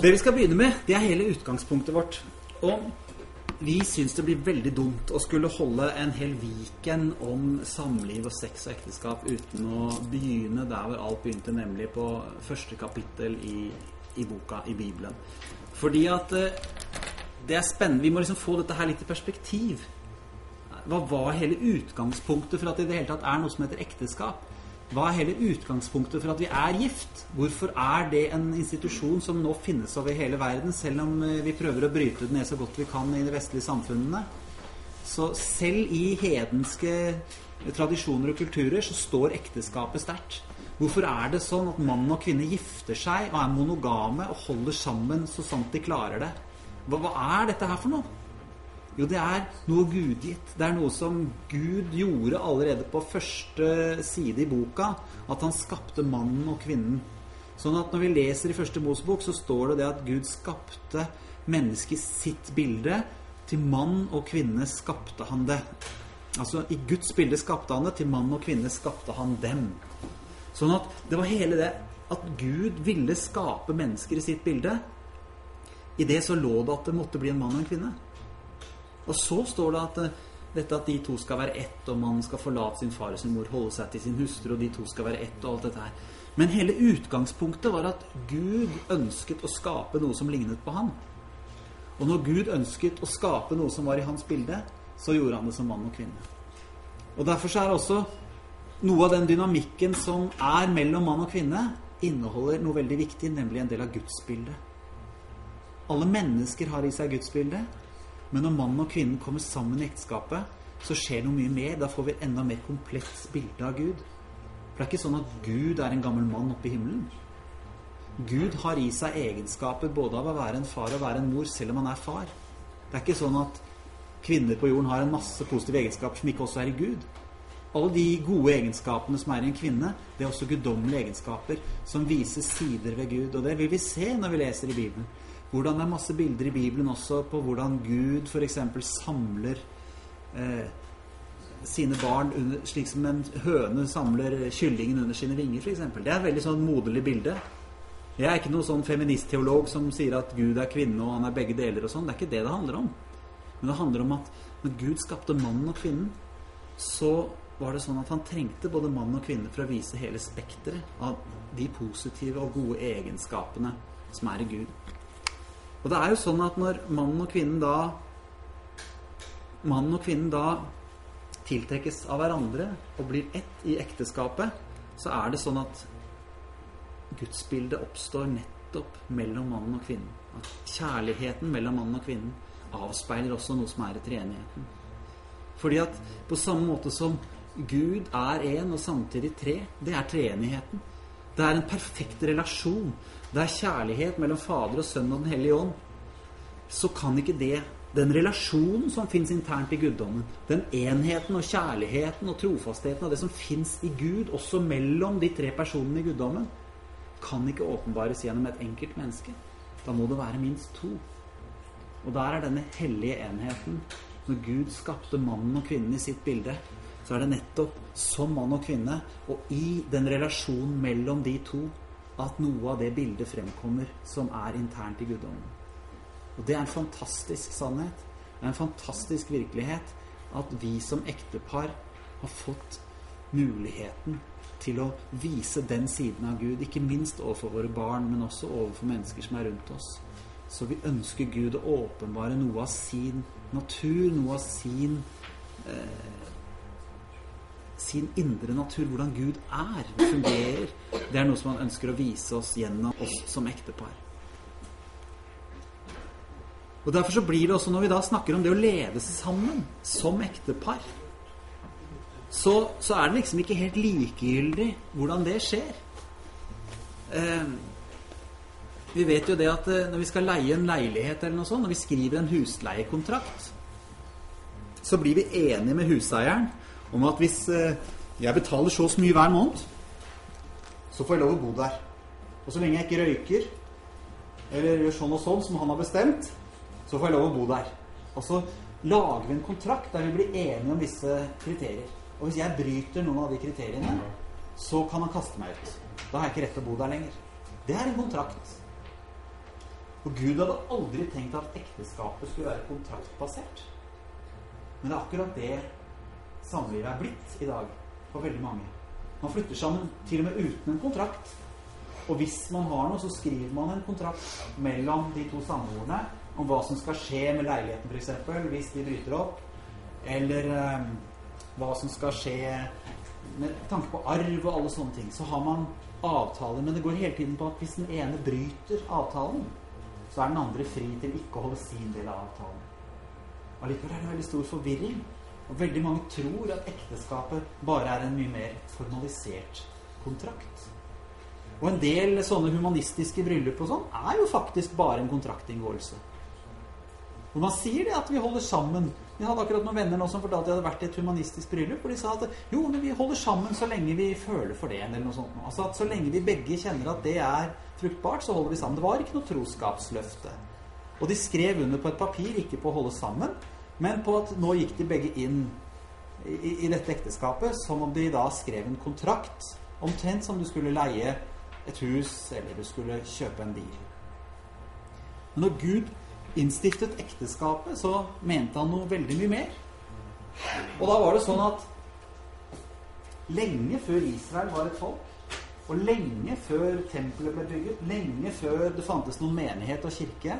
Det vi skal begynne med, det er hele utgangspunktet vårt. Og vi syns det blir veldig dumt å skulle holde en hel Viken om samliv og sex og ekteskap uten å begynne der hvor alt begynte, nemlig på første kapittel i, i boka, i Bibelen. Fordi at eh, det er spennende. Vi må liksom få dette her litt i perspektiv. Hva var hele utgangspunktet for at det i det hele tatt er noe som heter ekteskap? Hva er hele utgangspunktet for at vi er gift? Hvorfor er det en institusjon som nå finnes over hele verden, selv om eh, vi prøver å bryte den ned så godt vi kan i de vestlige samfunnene? Så selv i hedenske tradisjoner og kulturer så står ekteskapet sterkt. Hvorfor er det sånn at mann og kvinne gifter seg og er monogame og holder sammen så sant de klarer det? Hva, hva er dette her for noe? Jo, det er noe gudgitt. Det er noe som Gud gjorde allerede på første side i boka. At han skapte mannen og kvinnen. Sånn at når vi leser i første Mosebok, så står det det at Gud skapte mennesket i sitt bilde. Til mann og kvinne skapte han det. Altså i Guds bilde skapte han det, til mann og kvinne skapte han dem. Sånn at det var hele det at Gud ville skape mennesker i sitt bilde. I det så lå det at det måtte bli en mann og en kvinne. Og så står det at uh, dette at de to skal være ett, og mannen skal forlate sin far og sin mor, holde seg til sin hustru, og de to skal være ett, og alt dette her. Men hele utgangspunktet var at Gud ønsket å skape noe som lignet på ham. Og når Gud ønsket å skape noe som var i hans bilde, så gjorde han det som mann og kvinne. Og derfor så er også noe av den dynamikken som er mellom mann og kvinne, inneholder noe veldig viktig, nemlig en del av gudsbildet. Alle mennesker har i seg gudsbildet, men når mannen og kvinnen kommer sammen i ekteskapet, så skjer noe mye mer. Da får vi et enda mer komplett bilde av Gud. For det er ikke sånn at Gud er en gammel mann oppe i himmelen. Gud har i seg egenskaper både av å være en far og være en mor, selv om han er far. Det er ikke sånn at kvinner på jorden har en masse positive egenskaper som ikke også er i Gud. Alle de gode egenskapene som er i en kvinne, det er også guddommelige egenskaper som viser sider ved Gud. Og det vil vi se når vi leser i Bibelen. Hvordan det er masse bilder i Bibelen også på hvordan Gud f.eks. samler eh, sine barn under, slik som en høne samler kyllingen under sine vinger, f.eks. Det er et veldig sånn moderlig bilde. Jeg er ikke noen sånn feministteolog som sier at Gud er kvinne og han er begge deler og sånn. Det er ikke det det handler om. Men det handler om at når Gud skapte mannen og kvinnen, så var det sånn at han trengte både mann og kvinne for å vise hele spekteret av de positive og gode egenskapene som er i Gud. Og det er jo sånn at når mannen og kvinnen da Mannen og kvinnen da tiltrekkes av hverandre og blir ett i ekteskapet, så er det sånn at gudsbildet oppstår nettopp mellom mannen og kvinnen. At kjærligheten mellom mannen og kvinnen avspeiler også noe som er i treenigheten. Fordi at på samme måte som Gud er én og samtidig tre, det er treenigheten. Det er en perfekt relasjon det er kjærlighet mellom Fader og Sønn og Den hellige ånd, så kan ikke det den relasjonen som fins internt i guddommen, den enheten og kjærligheten og trofastheten og det som fins i Gud, også mellom de tre personene i guddommen, kan ikke åpenbares gjennom et enkelt menneske. Da må det være minst to. Og der er denne hellige enheten. Når Gud skapte mannen og kvinnen i sitt bilde, så er det nettopp som mann og kvinne, og i den relasjonen mellom de to, at noe av det bildet fremkommer som er internt i guddommen. Og det er en fantastisk sannhet. Det er en fantastisk virkelighet at vi som ektepar har fått muligheten til å vise den siden av Gud, ikke minst overfor våre barn, men også overfor mennesker som er rundt oss. Så vi ønsker Gud å åpenbare noe av sin natur, noe av sin eh, sin indre natur, hvordan Gud er, fungerer. Det er noe som han ønsker å vise oss gjennom oss som ektepar. Og Derfor så blir det også, når vi da snakker om det å leve sammen som ektepar, så, så er det liksom ikke helt likegyldig hvordan det skjer. Eh, vi vet jo det at eh, når vi skal leie en leilighet eller noe sånt, når vi skriver en husleiekontrakt, så blir vi enige med huseieren om at hvis eh, jeg betaler så mye hver måned, så får jeg lov å bo der. Og så lenge jeg ikke røyker, eller gjør sånn og sånn som han har bestemt, så får jeg lov å bo der. Og så lager vi en kontrakt der vi blir enige om visse kriterier. Og hvis jeg bryter noen av de kriteriene, så kan han kaste meg ut. Da har jeg ikke rett til å bo der lenger. Det er en kontrakt. Og Gud hadde aldri tenkt at ekteskapet skulle være kontraktbasert. Men det er akkurat det samlivet er blitt i dag for veldig mange. Man flytter sammen til og med uten en kontrakt. Og hvis man har noe, så skriver man en kontrakt mellom de to samboerne om hva som skal skje med leiligheten, f.eks. hvis de bryter opp. Eller eh, hva som skal skje med tanke på arv og alle sånne ting. Så har man avtaler, men det går hele tiden på at hvis den ene bryter avtalen, så er den andre fri til ikke å holde sin del av avtalen. Allikevel er det veldig stor forvirring. Og veldig mange tror at ekteskapet bare er en mye mer formalisert kontrakt. Og en del sånne humanistiske bryllup og sånn er jo faktisk bare en kontraktinngåelse. Og man sier det at vi holder sammen. Vi hadde akkurat noen venner nå som fortalte at de hadde vært i et humanistisk bryllup, hvor de sa at jo, men vi holder sammen så lenge vi føler for det, eller noe sånt. Altså at så lenge vi begge kjenner at det er fruktbart, så holder vi sammen. Det var ikke noe troskapsløfte. Og de skrev under på et papir, ikke på å holde sammen, men på at nå gikk de begge inn i, i dette ekteskapet som om de da skrev en kontrakt, omtrent som du skulle leie et hus, eller du skulle kjøpe en bil. Men når Gud innstiftet ekteskapet, så mente han noe veldig mye mer. Og da var det sånn at lenge før Israel var et folk, og lenge før tempelet ble bygget, lenge før det fantes noen menighet og kirke,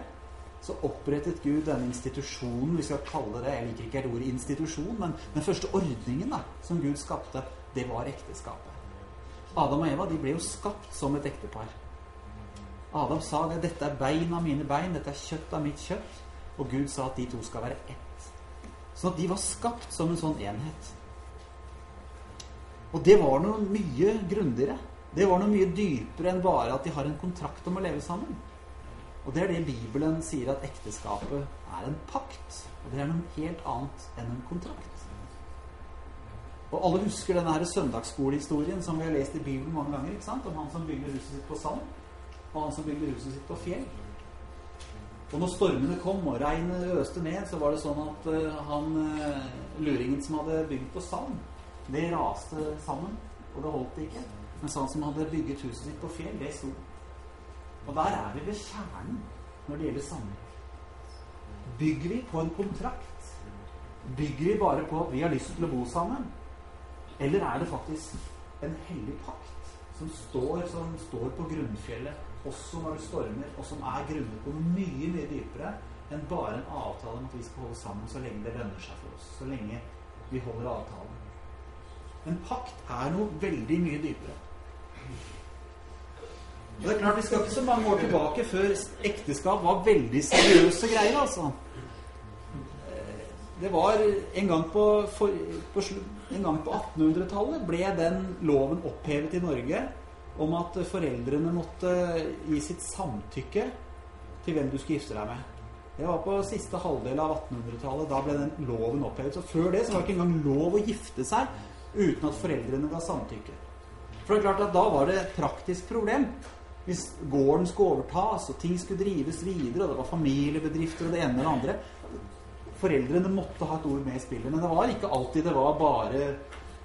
så opprettet Gud denne institusjonen, vi skal kalle det Jeg liker ikke ordet institusjon, men den første ordningen da, som Gud skapte, det var ekteskapet. Adam og Eva de ble jo skapt som et ektepar. Adam sa det. 'Dette er bein av mine bein. Dette er kjøtt av mitt kjøtt.' Og Gud sa at de to skal være ett. Sånn at de var skapt som en sånn enhet. Og det var noe mye grundigere. Det var noe mye dypere enn bare at de har en kontrakt om å leve sammen. Og det er det Bibelen sier at ekteskapet er en pakt. Og det er noe helt annet enn en kontrakt. Og alle husker denne her søndagsskolehistorien som vi har lest i Bibelen mange ganger. ikke sant? Om han som bygde huset sitt på sand og han som bygde huset sitt på fjell. Og når stormene kom og regnet øste ned, så var det sånn at uh, han uh, luringen som hadde bygd på sand, det raste sammen, og det holdt ikke. Mens han som hadde bygget huset sitt på fjell, det sto. Og der er vi ved kjernen når det gjelder samliv. Bygger vi på en kontrakt? Bygger vi bare på at vi har lyst til å bo sammen? Eller er det faktisk en hellig pakt som står, som står på grunnfjellet også når det stormer, og som er grunnet på mye, mye dypere enn bare en avtale om at vi skal holde sammen så lenge det lønner seg for oss. Så lenge vi holder avtalen. En pakt er noe veldig mye dypere. Og det er klart, Vi skal ikke så mange år tilbake før ekteskap var veldig seriøse greier. altså. Det var en gang på, på, på 1800-tallet ble den loven opphevet i Norge om at foreldrene måtte gi sitt samtykke til hvem du skulle gifte deg med. Det var på siste halvdel av 1800-tallet. Da ble den loven opphevet. Så før det så var det ikke engang lov å gifte seg uten at foreldrene ga samtykke. For det er klart at da var det et praktisk problem. Hvis gården skulle overtas, og ting skulle drives videre, og det var familiebedrifter og det ene det andre Foreldrene måtte ha et ord med i spillet. Men det var ikke alltid det var bare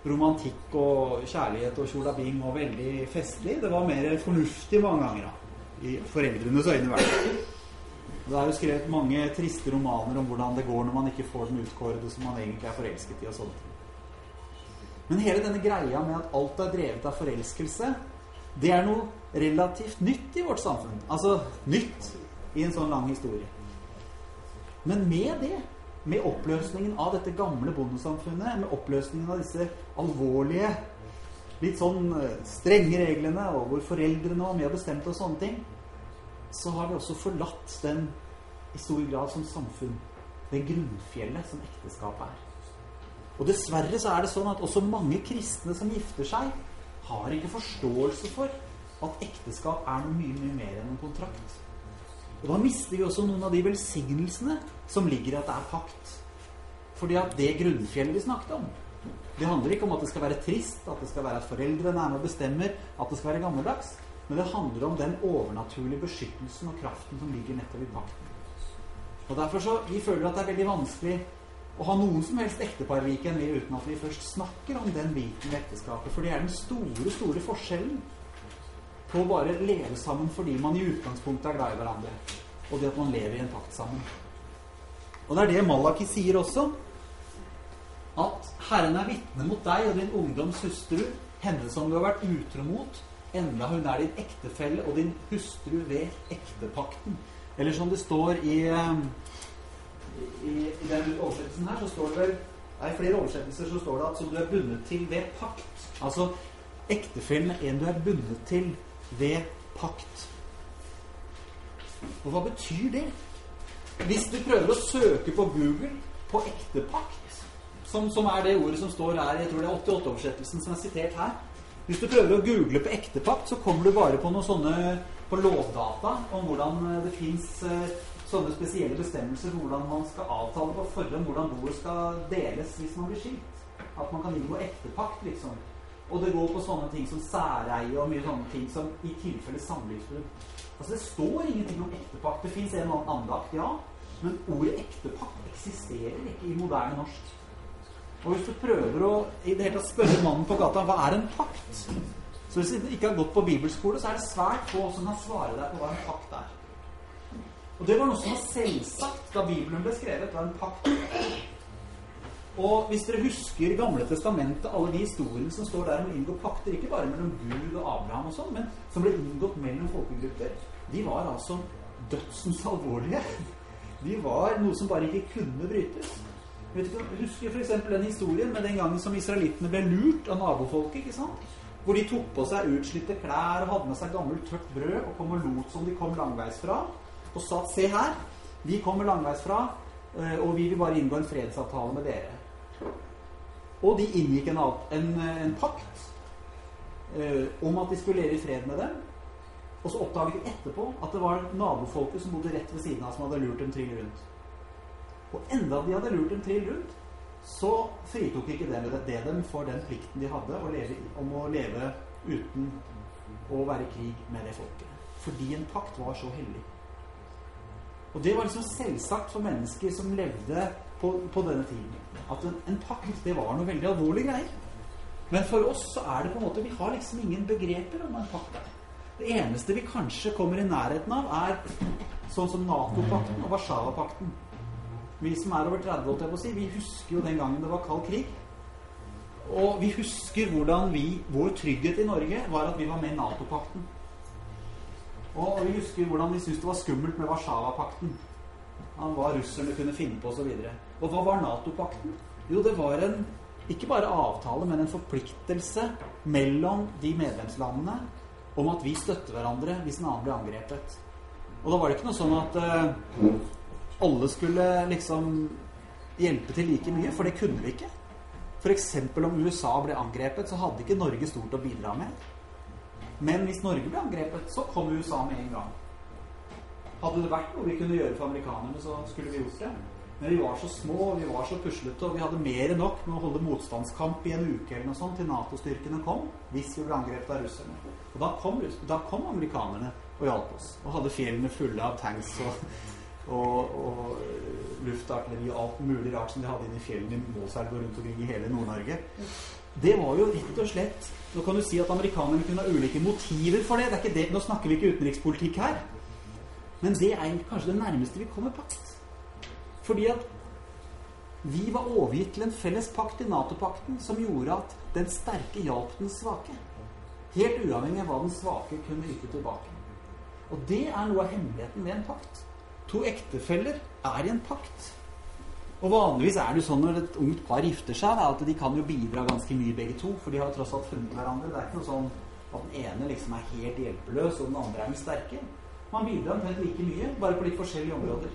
romantikk og kjærlighet og tjolabing og veldig festlig. Det var mer fornuftig mange ganger, da. I foreldrenes øyne, i hvert fall. Det er jo skrevet mange triste romaner om hvordan det går når man ikke får den utkårede som man egentlig er forelsket i. og sånt. Men hele denne greia med at alt er drevet av forelskelse, det er noe relativt nytt i vårt samfunn. Altså nytt i en sånn lang historie. Men med det med oppløsningen av dette gamle bondesamfunnet, med oppløsningen av disse alvorlige, litt sånn eh, strenge reglene, og hvor foreldrene var med og bestemte og sånne ting, så har vi også forlatt den i stor grad som samfunn. Det grunnfjellet som ekteskapet er. Og dessverre så er det sånn at også mange kristne som gifter seg, har ikke forståelse for at ekteskap er noe mye, mye mer enn en kontrakt. Og da mister vi også noen av de velsignelsene som ligger i at det er pakt. Fordi at det grunnfjellet vi snakket om, det handler ikke om at det skal være trist, at det skal være at foreldrene er med og bestemmer, at det skal være gammeldags. Men det handler om den overnaturlige beskyttelsen og kraften som ligger nettopp i pakten. Og derfor så, Vi føler at det er veldig vanskelig å ha noen som helst ekteparvike enn uten at vi først snakker om den biten ved ekteskapet. For det er den store, store forskjellen på å bare leve sammen fordi man i utgangspunktet er glad i hverandre. og det at man lever i en pakt sammen. Og det er det Malaki sier også. At Herren er vitne mot deg og din ungdoms hustru, henne som du har vært utro mot, enda hun er din ektefelle og din hustru ved ektepakten. Eller som det står i, eh, i, i den oversettelsen her, så står det vel I flere oversettelser så står det at som du er bundet til ved pakt. Altså ektefellen en du er bundet til ved pakt. Og hva betyr det? Hvis du prøver å søke på Google på ektepakt, som, som er det ordet som står her, jeg tror det er 88-oversettelsen som er sitert her Hvis du prøver å google på ektepakt, så kommer du bare på noen sånne på lovdata om hvordan det fins eh, sånne spesielle bestemmelser for hvordan man skal avtale på forhånd hvordan boet skal deles hvis man blir skilt. At man kan inngå ektepakt, liksom. Og det går på sånne ting som særeie og mye sånne ting som i tilfelle samlivsbrudd. Altså Det står ingenting om ektepakt. Det fins en eller annen andakt, ja. Men ordet ektepakt eksisterer ikke i moderne norsk. Og hvis du prøver å i det hele tatt spørre mannen på gata hva er en pakt Så hvis du ikke har gått på bibelskole, så er det svært få som kan svare deg på hva en pakt er. Og det var noe som var selvsagt da Bibelen ble skrevet. var en pakt og hvis dere husker Gamle testamentet, alle de historiene som står der om å inngå pakter, ikke bare mellom Gud og Abraham og sånn, men som ble inngått mellom folkegrupper, de var altså dødsens alvorlige. De var noe som bare ikke kunne brytes. Vet ikke, husker f.eks. den historien med den gangen som israelittene ble lurt av nabofolket. ikke sant? Hvor de tok på seg utslitte klær og hadde med seg gammelt, tørt brød og kom og lot som de kom langveisfra. Og sa se her, vi kommer langveisfra, eh, og vi vil bare inngå en fredsavtale med dere. Og de inngikk en, en, en pakt eh, om at de skulle leve i fred med dem. Og så oppdaget de etterpå at det var nabofolket som bodde rett ved siden av, som hadde lurt dem trill rundt. Og enda de hadde lurt dem trill rundt, så fritok ikke det, det dem for den plikten de hadde å leve, om å leve uten å være i krig med det folket. Fordi en pakt var så hellig. Og det var liksom selvsagt for mennesker som levde på, på denne tiden at en, en pakt det var noe veldig alvorlig greier. Men for oss så er det på en måte Vi har liksom ingen begreper om en pakt. Det eneste vi kanskje kommer i nærheten av, er sånn som Nato-pakten og Warszawa-pakten. Vi som er over 30, holdt jeg på å si, vi husker jo den gangen det var kald krig. Og vi husker hvordan vi, vår trygghet i Norge var at vi var med i Nato-pakten. Og vi husker hvordan vi syntes det var skummelt med Warszawa-pakten. Hva russerne kunne finne på osv. Og hva var Nato-pakten? Jo, det var en ikke bare avtale, men en forpliktelse mellom de medlemslandene om at vi støtter hverandre hvis en annen blir angrepet. Og da var det ikke noe sånn at uh, alle skulle liksom hjelpe til like mye, for det kunne vi ikke. F.eks. om USA ble angrepet, så hadde ikke Norge stort å bidra med. Men hvis Norge ble angrepet, så kom USA med en gang. Hadde det vært noe vi kunne gjøre for amerikanerne, så skulle vi gjort det. Men vi var så små, vi var så puslete, og vi hadde mer enn nok med å holde motstandskamp i en uke eller noe sånt til Nato-styrkene kom, hvis vi ble angrepet av russerne. Og da kom, da kom, amerikanerne og hjalp oss, og hadde fjellene fulle av tanks og, og, og luftartilleri og alt mulig rart som de hadde inne i fjellene i Målselv og rundt omkring i hele Nord-Norge. Det var jo rett og slett Nå kan du si at amerikanerne kunne ha ulike motiver for det. det, det. Nå snakker vi ikke utenrikspolitikk her. Men det er kanskje det nærmeste vi kommer pakt. Fordi at vi var overgitt til en felles pakt i Nato-pakten som gjorde at den sterke hjalp den svake. Helt uavhengig av hva den svake kunne yte tilbake. Og det er noe av hemmeligheten ved en pakt. To ektefeller er i en pakt. Og vanligvis er det jo sånn når et ungt par gifter seg, at de kan jo bidra ganske mye begge to, for de har tross alt funnet hverandre. Det er ikke noe sånn at den ene liksom er helt hjelpeløs, og den andre er den sterke. Man bidrar omtrent like mye, bare på litt forskjellige områder.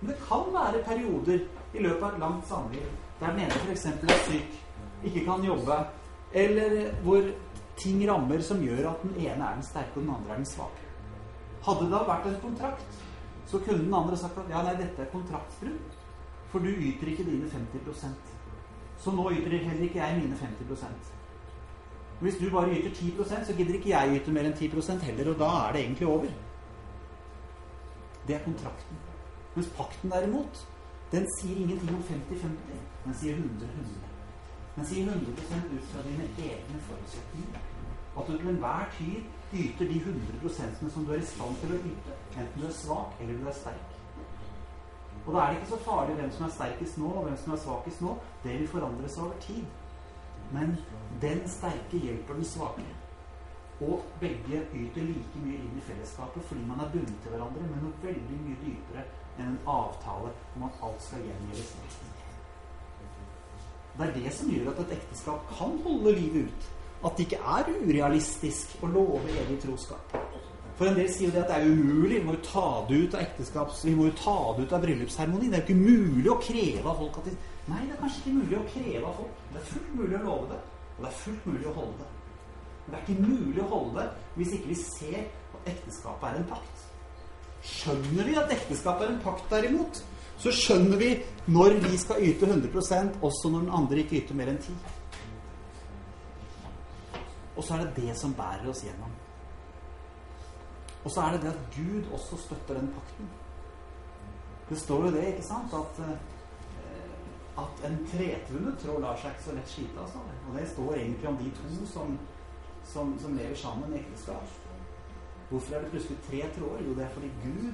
Men det kan være perioder i løpet av et langt samliv der den ene f.eks. er syk, ikke kan jobbe, eller hvor ting rammer som gjør at den ene er den sterke, og den andre er den svake. Hadde det da vært en kontrakt, så kunne den andre sagt at ja, nei, dette er kontraktsbrudd, for du yter ikke dine 50% Så nå yter heller ikke jeg mine 50% Hvis du bare yter 10% så gidder ikke jeg yte mer enn 10% heller, og da er det egentlig over. Det er kontrakten. Mens pakten derimot, den sier ingenting om 50-50. Den sier 100-100. Den sier 100 ut fra dine egne forutsetninger. At du til enhver tid yter de 100% som du er i stand til å yte. Enten du er svak eller du er sterk. Og da er det ikke så farlig hvem som er sterkest nå, og hvem som er svakest nå. Det vil forandre seg over tid. Men den sterke hjelper den svake. Og begge yter like mye inn i fellesskapet fordi man er bundet til hverandre med noe veldig mye dypere enn en avtale om at alt skal gjengjeldes. Det er det som gjør at et ekteskap kan holde livet ut. At det ikke er urealistisk å love evig troskap. For en del sier jo det at det er umulig. Vi må jo ta det ut av ekteskaps... Vi må jo ta det ut av bryllupsseremonien. Det er jo ikke mulig å kreve av folk at de Nei, det er kanskje ikke mulig å kreve av folk. Det er fullt mulig å love det. Og det er fullt mulig å holde det. Det er ikke mulig å holde det hvis ikke vi ser at ekteskapet er en pakt. Skjønner vi at ekteskapet er en pakt, derimot, så skjønner vi når vi skal yte 100% også når den andre ikke yter mer enn 10 Og så er det det som bærer oss gjennom. Og så er det det at Gud også støtter den pakten. Det står jo det, ikke sant, at, eh, at en tretvunnet tråd lar seg ikke så lett skite av. Sånn. Og det står egentlig om de to som, som, som lever sammen i ekteskap. Hvorfor er det plutselig tre tråder? Jo, det er fordi Gud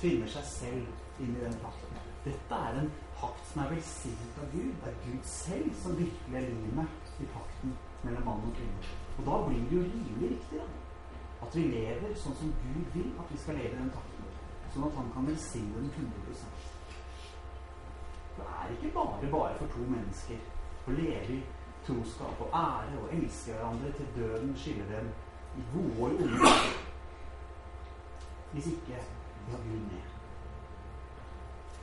tvinner seg selv inn i den pakten. Dette er en pakt som er velsignet av Gud. Det er Gud selv som virkelig er limet i pakten mellom mann og kvinne. Og da blir det jo rimelig riktig. da. At vi lever sånn som Gud vil at vi skal leve den pakten. Sånn at han kan velsigne den 100 Det er ikke bare bare for to mennesker å leve i troskap og ære og elske hverandre til døden skiller dem i gode og onde. Hvis ikke vi har Gud med.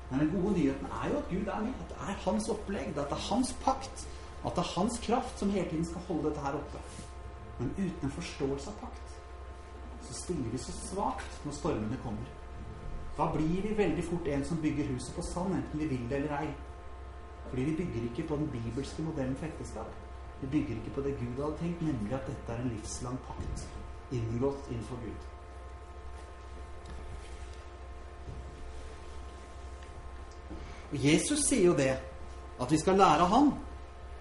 Men den gode nyheten er jo at Gud er med. At det er hans opplegg. At det er hans pakt. At det er hans kraft som hele tiden skal holde dette her oppe. Men uten en forståelse av pakt så stiller vi så svakt når stormene kommer. Da blir vi veldig fort en som bygger huset på sand, enten vi vil det eller ei. Fordi vi bygger ikke på den bibelske modellen for ekteskap. Vi bygger ikke på det Gud hadde tenkt, nemlig at dette er en livslang pakt inngått innenfor Gud. Og Jesus sier jo det, at vi skal lære av han,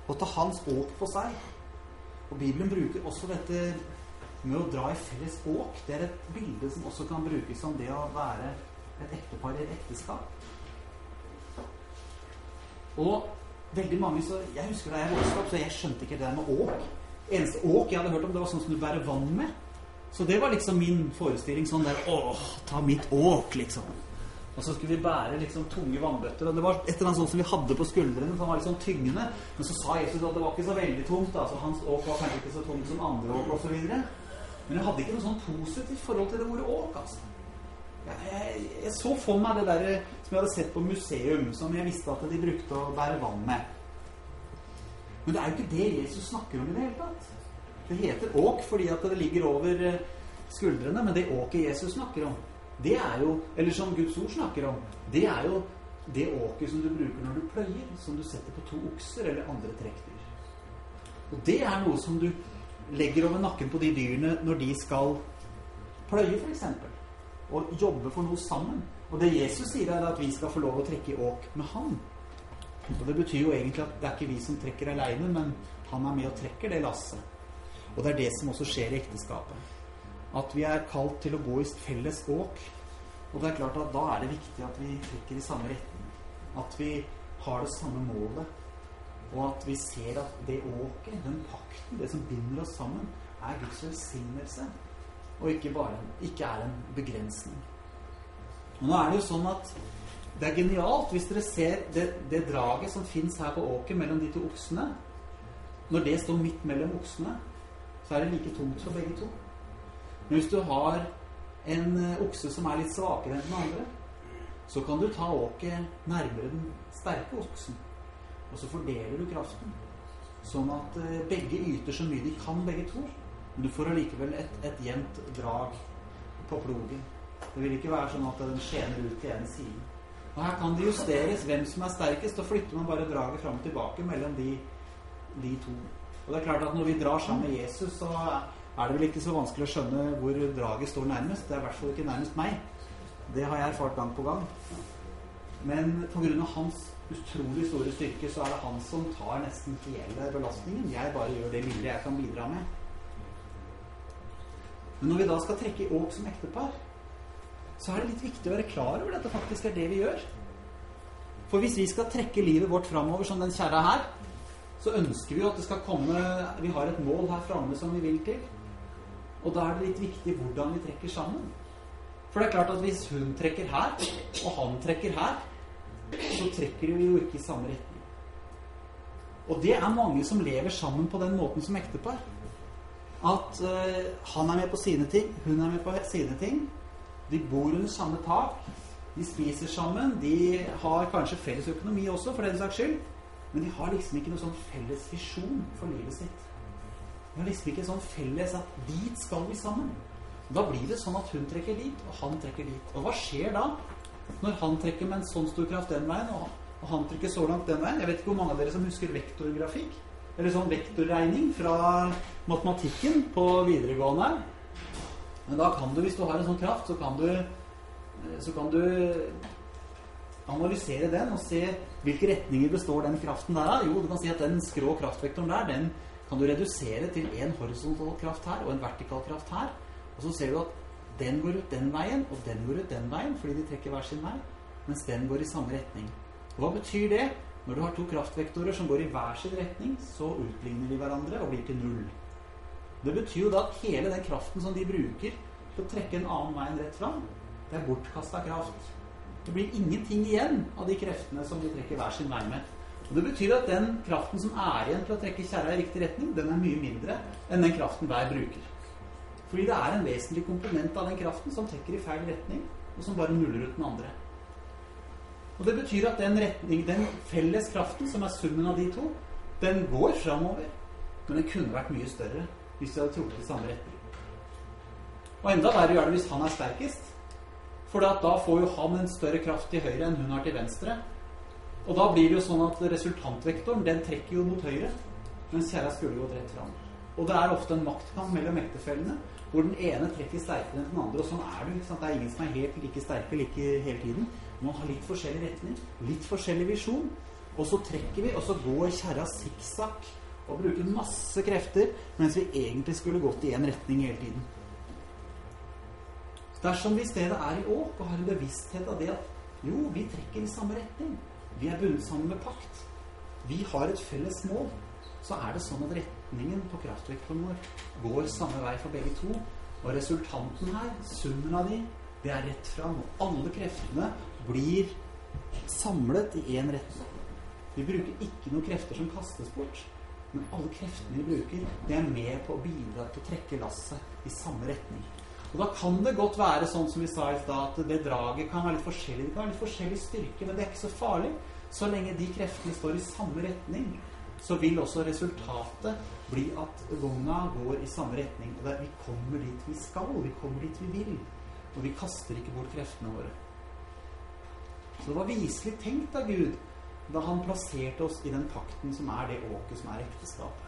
og ta hans åk på seg. Og Bibelen bruker også dette med å dra i felles åk. Det er et bilde som også kan brukes som det å være et ektepar i et ekteskap. Og veldig mange så Jeg husker da jeg vokste opp, så jeg skjønte ikke det der med åk. Eneste åk jeg hadde hørt om, det var sånn som du bærer vann med. Så det var liksom min forestilling. Sånn der Åh, ta mitt åk, liksom. Og så skulle vi bære liksom tunge vannbøtter. Og det var et eller annet sånt som vi hadde på skuldrene, som var litt sånn tyngende. Men så sa Jesus at det var ikke så veldig tungt. Altså hans åk var kanskje ikke så tungt som andre åk osv. Men jeg hadde ikke noe sånn positivt forhold til det ordet åk. altså. Jeg, jeg, så for meg det der som jeg hadde sett på museum, som jeg visste at de brukte å bære vann med. Men det er jo ikke det Jesus snakker om i det hele tatt. Det heter åk fordi at det ligger over eh, skuldrene, men det åket Jesus snakker om, det er jo Eller som Guds ord snakker om, det er jo det åket som du bruker når du pløyer, som du setter på to okser eller andre trekkdyr. Og det er noe som du legger over nakken på de dyrene når de skal pløye, f.eks. Og jobbe for noe sammen. Og det Jesus sier, er at vi skal få lov å trekke i åk med han. Og Det betyr jo egentlig at det er ikke vi som trekker aleine, men han er med og trekker det lasset. Og det er det som også skjer i ekteskapet. At vi er kalt til å gå i felles åk. Og det er klart at da er det viktig at vi trekker i samme retning. At vi har det samme målet. Og at vi ser at det åket, den pakten, det som binder oss sammen, er Guds velsignelse. Og ikke bare ikke er en begrensning. Og nå er det jo sånn at det er genialt hvis dere ser det, det draget som fins her på åket mellom de to oksene. Når det står midt mellom oksene, så er det like tungt for begge to. Men hvis du har en eh, okse som er litt svakere enn den andre, så kan du ta åket nærmere den sterke oksen. Og så fordeler du kraften. Sånn at eh, begge yter så mye de kan, begge to. Men du får allikevel et, et jevnt drag på plogen. Det vil ikke være sånn at den skjener ut til en side. Og her kan det justeres hvem som er sterkest. Da flytter man bare draget fram og tilbake mellom de, de to. Og det er klart at når vi drar sammen med Jesus, så er det vel ikke så vanskelig å skjønne hvor draget står nærmest. Det er i hvert fall ikke nærmest meg. Det har jeg erfart gang på gang. Men pga. hans utrolig store styrke, så er det han som tar nesten hele belastningen. Jeg bare gjør det lille jeg kan bidra med. Men når vi da skal trekke i åk som ektepar, så er det litt viktig å være klar over at det faktisk er det vi gjør. For hvis vi skal trekke livet vårt framover som den kjerra her, så ønsker vi jo at det skal komme Vi har et mål her framme som vi vil til. Og da er det litt viktig hvordan vi trekker sammen. For det er klart at hvis hun trekker her, og han trekker her, så trekker vi jo ikke i samme retning. Og det er mange som lever sammen på den måten som ektepar. At uh, han er med på sine ting, hun er med på sine ting. De bor under samme tak. De spiser sammen. De har kanskje felles økonomi også, for den saks skyld. Men de har liksom ikke noen sånn felles visjon for livet sitt. De har liksom ikke sånn felles at dit skal vi sammen. Da blir det sånn at hun trekker dit, og han trekker dit. Og hva skjer da? Når han trekker med en sånn stor kraft den veien, og han trekker så langt den veien Jeg vet ikke hvor mange av dere som husker vektorgrafikk? Eller sånn vektorregning fra matematikken på videregående. Men da kan du, hvis du har en sånn kraft, så kan du, så kan du analysere den og se hvilke retninger består den kraften der av. Jo, du kan si at den skrå kraftvektoren der, den kan du redusere til en horisontal kraft her og en vertikal kraft her. Og så ser du at den går ut den veien, og den går ut den veien, fordi de trekker hver sin vei, mens den går i samme retning. Hva betyr det? Når du har to kraftvektorer som går i hver sin retning, så utligner de hverandre og blir til null. Det betyr jo da at hele den kraften som de bruker til å trekke en annen vei enn rett fram, det er bortkasta kraft. Det blir ingenting igjen av de kreftene som de trekker hver sin vei med. Og Det betyr at den kraften som er igjen til å trekke kjerra i riktig retning, den er mye mindre enn den kraften hver bruker. Fordi det er en vesentlig komponent av den kraften som trekker i feil retning, og som bare nuller ut den andre. Og Det betyr at den, retning, den felles kraften, som er summen av de to, den går framover. Men den kunne vært mye større hvis de hadde trukket i samme retning. Og enda verre gjør det hvis han er sterkest. For da får jo han en større kraft til høyre enn hun har til venstre. Og da blir det jo sånn at resultantvektoren den trekker jo mot høyre, mens kjerra skulle gått rett fram. Og det er ofte en maktkamp mellom ektefellene, hvor den ene trekker sterkere enn den andre. Og sånn er det ikke sant? Det er ingen som er helt like sterke like hele tiden. Man har litt forskjellig retning, litt forskjellig visjon. Og så trekker vi, og så går kjerra sikksakk og bruker masse krefter, mens vi egentlig skulle gått i én retning hele tiden. Dersom vi i stedet er i åk og har en bevissthet av det at jo, vi trekker i samme retning, vi er bundet sammen med pakt, vi har et felles mål, så er det sånn at retningen på kraftvektoren vår går samme vei for begge to. Og resultanten her, summen av de, det er rett fram. Og alle kreftene blir samlet i én retning. Vi bruker ikke noen krefter som kastes bort. Men alle kreftene vi bruker, det er med på å bidra til å trekke lasset i samme retning. Og Da kan det godt være sånn som vi sa i stad, at det draget kan være litt forskjellig. Det kan være litt forskjellig styrke, men det er ikke så farlig. Så lenge de kreftene står i samme retning, så vil også resultatet bli at vogna går i samme retning. Og vi kommer dit vi skal. Vi kommer dit vi vil. Og vi kaster ikke bort kreftene våre. Så det var viselig tenkt av Gud da han plasserte oss i den pakten som er det åket som er ekteskapet.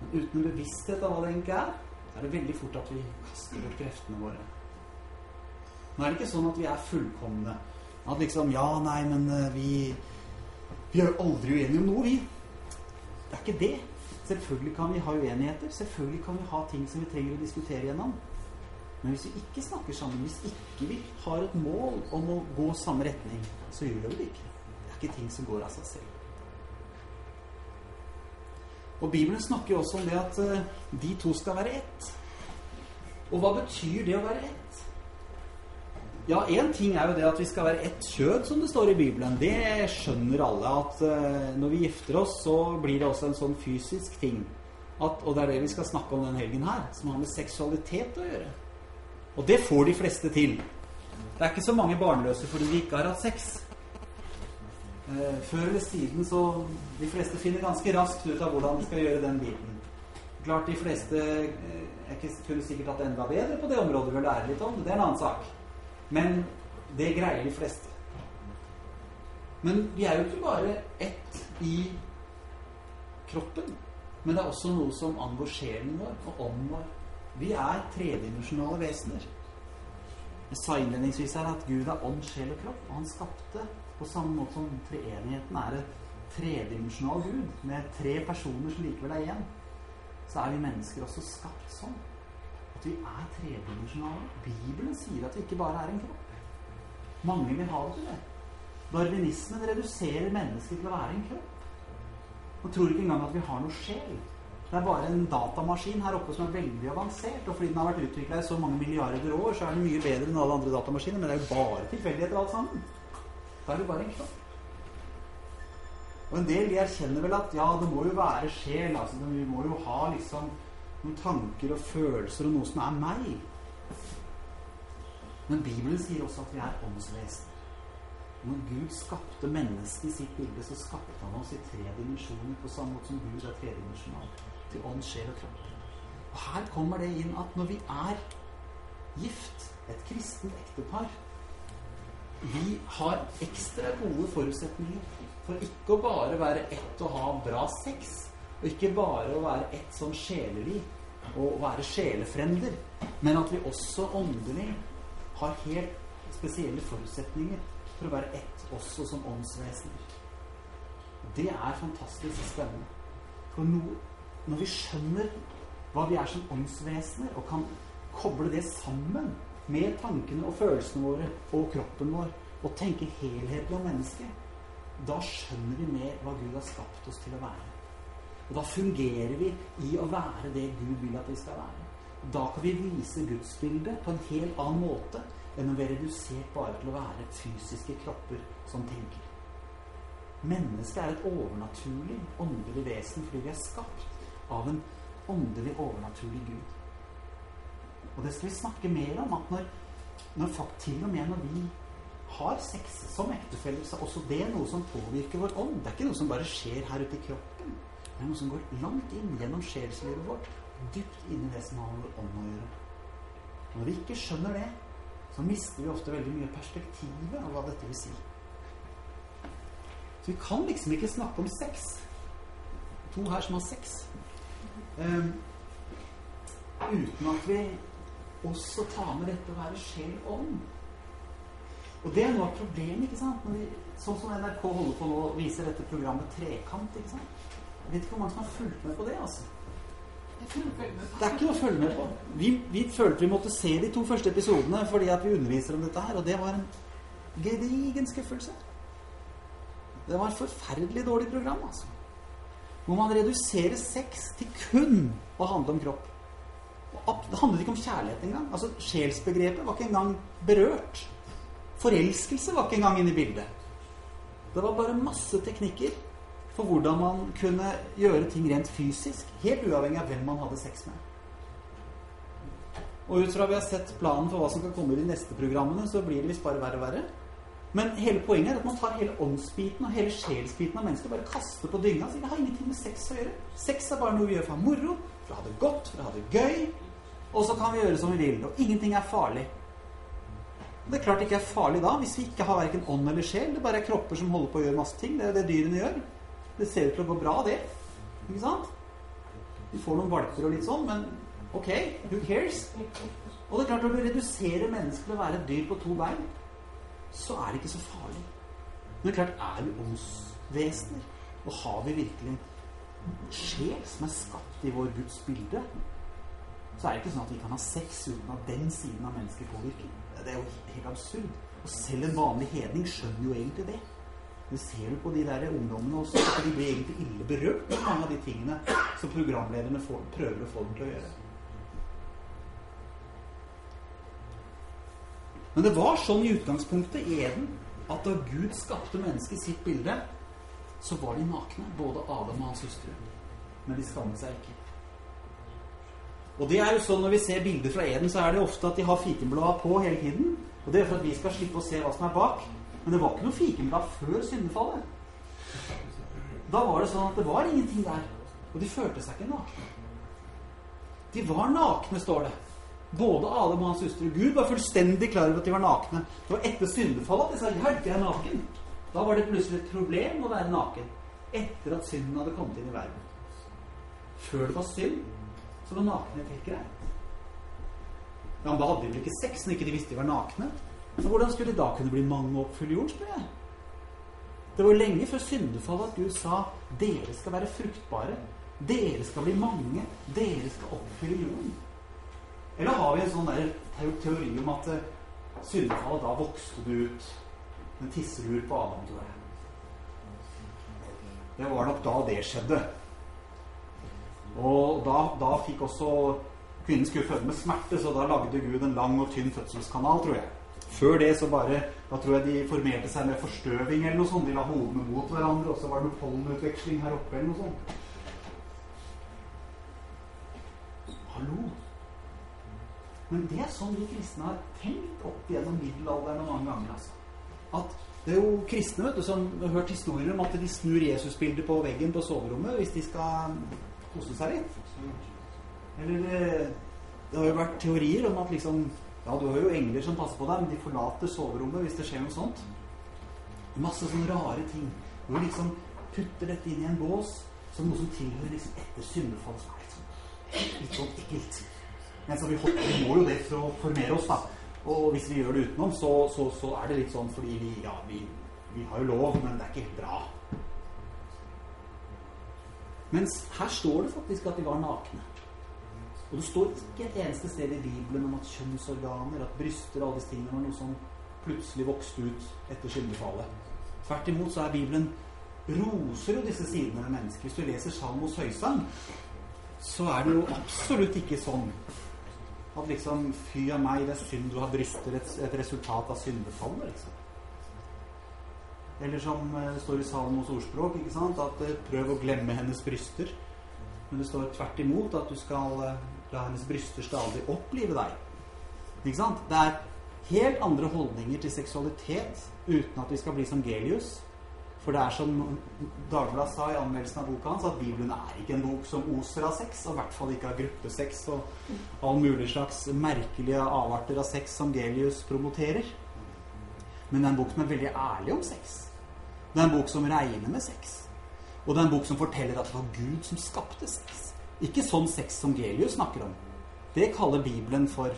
Men uten bevissthet av hva det egentlig er, er det veldig fort at vi kaster bort kreftene våre. Nå er det ikke sånn at vi er fullkomne. At liksom Ja, nei, men eh, vi Vi er jo aldri uenige om noe, vi. Det er ikke det. Selvfølgelig kan vi ha uenigheter. Selvfølgelig kan vi ha ting som vi trenger å diskutere gjennom. Men hvis vi ikke snakker sammen, hvis ikke vi har et mål om å gå samme retning, så gjør vi det ikke ikke ting som går av seg selv. Og Bibelen snakker jo også om det at uh, de to skal være ett. Og hva betyr det å være ett? Ja, én ting er jo det at vi skal være ett kjød, som det står i Bibelen. Det skjønner alle. At uh, når vi gifter oss, så blir det også en sånn fysisk ting. At, og det er det vi skal snakke om den helgen her, som har med seksualitet å gjøre. Og det får de fleste til. Det er ikke så mange barnløse fordi de ikke har hatt sex. Eh, før eller siden så De fleste finner ganske raskt ut av hvordan de skal gjøre den biten. Klart de fleste eh, jeg kunne sikkert hatt enda bedre på det området ved å lære litt om det. Det er en annen sak. Men det greier de fleste. Men vi er jo ikke bare ett i kroppen. Men det er også noe som angår sjelen vår og ånden vår. Vi er tredimensjonale vesener. Jeg sa innledningsvis her at Gud er ånd, sjel og kropp. Og han skapte på samme måte som treenigheten er et tredimensjonal gud med tre personer som likevel er én, så er vi mennesker også skapt sånn. at vi er tredimensjonale. Bibelen sier at vi ikke bare er en kropp. Mange vil ha det til det. Darwinismen reduserer mennesket til å være en kropp. Og tror ikke engang at vi har noe sjel. Det er bare en datamaskin her oppe som er veldig avansert. Og fordi den har vært utvikla i så mange milliarder år, så er den mye bedre enn alle andre datamaskiner. Men det er jo bare tilfeldigheter alt sammen. Da er det bare en kropp. Og en del de erkjenner vel at ja, det må jo være sjel. altså Vi må jo ha liksom noen tanker og følelser og noe som er meg. Men Bibelen sier også at vi er åndsvesener. Når Gud skapte mennesket i sitt bilde, så skapte han oss i tre dimensjoner, på samme måte som Gud er tredimensjonal. Til ånd, sjel og kropp. Og her kommer det inn at når vi er gift, et kristent ektepar Vi har ekstra gode forutsetninger for ikke å bare være ett og ha bra sex, og ikke bare å være ett som sjeleliv og være sjelefrender, men at vi også åndelig har helt spesielle forutsetninger for å være ett også som åndsvesener. Det er fantastisk spennende. For no, når vi skjønner hva vi er som åndsvesener, og kan koble det sammen med tankene og følelsene våre og kroppen vår, og tenke helhetlig om mennesket, da skjønner vi mer hva Gud har skapt oss til å være. Og da fungerer vi i å være det Gud vil at vi skal være. Da kan vi vise gudsbildet på en helt annen måte enn å være redusert bare til å være fysiske kropper som tenker. Mennesket er et overnaturlig, åndelig vesen fordi vi er skapt av en åndelig, overnaturlig Gud. Og det skal vi snakke mer om. At når, når til og med når vi har sex som ektefeller, så er også det noe som påvirker vår ånd. Det er ikke noe som bare skjer her ute i kroppen. Det er noe som går langt inn gjennom sjelslivet vårt. Dypt inn i det som har med vår ånd å gjøre. Og når vi ikke skjønner det, så mister vi ofte veldig mye perspektivet av hva dette vil si. Så vi kan liksom ikke snakke om sex. To her som har sex. Um, uten at vi også tar med dette å være sjel om. Og det er noe av problemet. ikke sant? Vi, sånn som NRK holder på nå viser dette programmet Trekant. ikke sant? Jeg vet ikke hvor mange som har fulgt med på det. altså. Det er ikke noe å følge med på. Vi, vi, følte vi måtte se de to første episodene fordi at vi underviser om dette her, og det var en gedigen skuffelse. Det var et forferdelig dårlig program, altså. Hvor man reduserer sex til kun å handle om kropp. Det handlet ikke om kjærlighet engang. Altså, Sjelsbegrepet var ikke engang berørt. Forelskelse var ikke engang inne i bildet. Det var bare masse teknikker for hvordan man kunne gjøre ting rent fysisk, helt uavhengig av hvem man hadde sex med. Og ut fra vi har sett planen for hva som kan komme i de neste programmene, så blir det visst bare verre og verre. Men hele poenget er at man tar hele åndsbiten og hele sjelsbiten av mennesket og bare kaster på dynga. Så det har ingenting med sex å gjøre. Sex er bare noe vi gjør for moro, for å ha det godt, for å ha det gøy. Og så kan vi gjøre som vi vil. Og ingenting er farlig. Det er klart det ikke er farlig da, hvis vi ikke har verken ånd eller sjel. Det bare er kropper som holder på å gjøre masse ting. Det er det dyrene gjør. Det ser ut til å gå bra, det. Ikke sant? Vi får noen valper og litt sånn, men ok, who cares? Og det er klart, når du reduserer mennesket til å være et dyr på to bein, så er det ikke så farlig. Men det er klart, er vi åndsvesener? Og har vi virkelig en sjel som er skapt i vår Guds bilde? Så er det ikke sånn at vi kan ha sex uten at den siden av mennesket påvirker. Det er jo helt absurd. Og selv en vanlig hedning skjønner jo egentlig det. Det ser du på de der ungdommene også, de blir egentlig ille berørt av mange av de tingene som programlederne får, prøver å få dem til å gjøre. Men det var sånn i utgangspunktet i Eden at da Gud skapte mennesket i sitt bilde, så var de nakne, både Adam og hans hustru. Men de skammet seg ikke. Og det er jo sånn Når vi ser bilder fra Eden, så er det ofte at de har fikenblad på hele tiden. Og det er for at vi skal slippe å se hva som er bak. Men det var ikke noe fikenblad før syndefallet. Da var det sånn at det var ingenting der. Og de følte seg ikke nakne. De var nakne, står det. Både Adam og hans søster. Gud var fullstendig klar over at de var nakne. Det var etter syndefallet at de sa 'Hjelp, jeg er naken'. Da var det plutselig et problem å være naken. Etter at synden hadde kommet inn i verden. Før det var synd, så var nakenhet helt greit. Ja, men da hadde de vel ikke sex når ikke de visste de var nakne? Så hvordan skulle de da kunne bli mange oppfylle jorden, spør jeg? Det var lenge før syndefallet at Gud sa dere skal være fruktbare. Dere skal bli mange. Dere skal oppfylle jorden. Eller har vi en sånn der teori om at uh, syndefallet, da vokste det ut en tisselur på Adam, tror jeg. Det var nok da det skjedde. Og da, da fikk også Kvinnen skulle føde med smerte, så da lagde Gud en lang og tynn fødselskanal, tror jeg. Før det så bare Da tror jeg de formerte seg med forstøving eller noe sånt. De la hodene mot hverandre, og så var det noe pollenutveksling her oppe eller noe sånt. Hallo? Men det er sånn vi kristne har tenkt opp gjennom middelalderen mange ganger. altså. At det er jo kristne vet du, som har hørt historier om at de snur Jesusbildet på veggen på soverommet hvis de skal kose seg litt. Eller det, det har jo vært teorier om at liksom Ja, du har jo engler som passer på deg, men de forlater soverommet hvis det skjer noe sånt. Masse sånne rare ting. Hvor liksom putter dette inn i en bås som noe som tilhører liksom etter syndefall. Er litt sånn, litt sånn ekkelt. Men vi, må jo det for å formere oss, da. Og hvis vi gjør det utenom, så, så, så er det litt sånn fordi vi, ja, vi, vi, har jo lov, men det er ikke bra. Mens her står det faktisk at de var nakne. Og det står ikke et eneste sted i Bibelen om at kjønnsorganer, at bryster og alle disse tingene var noe som plutselig vokste ut etter syndefallet. Tvert imot så er Bibelen roser jo disse sidene ved mennesker. Hvis du leser Salmos høysang, så er det jo absolutt ikke sånn at liksom Fy av meg, det er synd du har bryster. Et, et resultat av syndefallet, liksom. Eller som det eh, står i Salmos ordspråk, ikke sant? at eh, prøv å glemme hennes bryster. Men det står tvert imot at du skal eh, la hennes bryster stadig opplive deg. Ikke sant? Det er helt andre holdninger til seksualitet uten at vi skal bli som Gelius. For det er som Dagbladet sa i anmeldelsen av boka hans, at Bibelen er ikke en bok som oser av sex, og i hvert fall ikke av gruppesex og all mulig slags merkelige avarter av sex som Gelius promoterer. Men det er en bok som er veldig ærlig om sex. Det er en bok som regner med sex. Og det er en bok som forteller at det var Gud som skapte sex. Ikke sånn sex som Gelius snakker om. Det kaller Bibelen for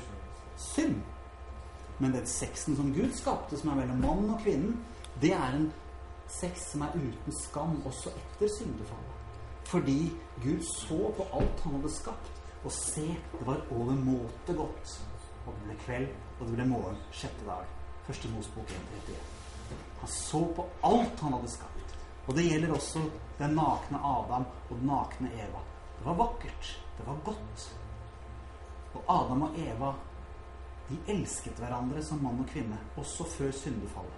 synd. Men den sexen som Gud skapte, som er mellom mann og kvinnen, det er en sex som er uten skam også etter syndefallet. Fordi Gud så på alt han hadde skapt, og se, det var overmåte godt. Og det ble kveld, og det ble morgen sjette dag. Første Mosbok 1.31. Han så på alt han hadde skapt. Og det gjelder også den nakne Adam og den nakne Eva. Det var vakkert. Det var godt. Og Adam og Eva, de elsket hverandre som mann og kvinne, også før syndefallet.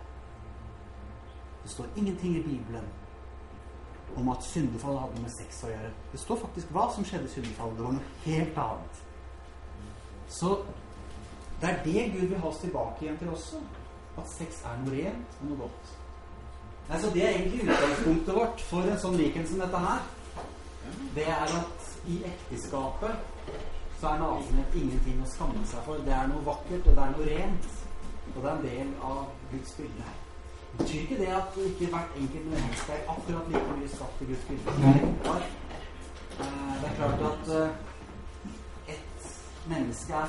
Det står ingenting i Bibelen om at syndefallet hadde med sex å gjøre. Det står faktisk hva som skjedde i syndefallet. Det var noe helt annet. Så det er det Gud vil ha oss tilbake igjen til også. At sex er noe rent og noe godt. Nei, så Det er egentlig utgangspunktet vårt for en sånn weekend som dette her. Det er at i ekteskapet så er nakenhet ingenting å skamme seg for. Det er noe vakkert, og det er noe rent. Og det er en del av Guds bilde betyr ikke det at ikke hvert enkelt menneske er akkurat like mye skapt til Guds bilde. Det er klart at eh, et menneske er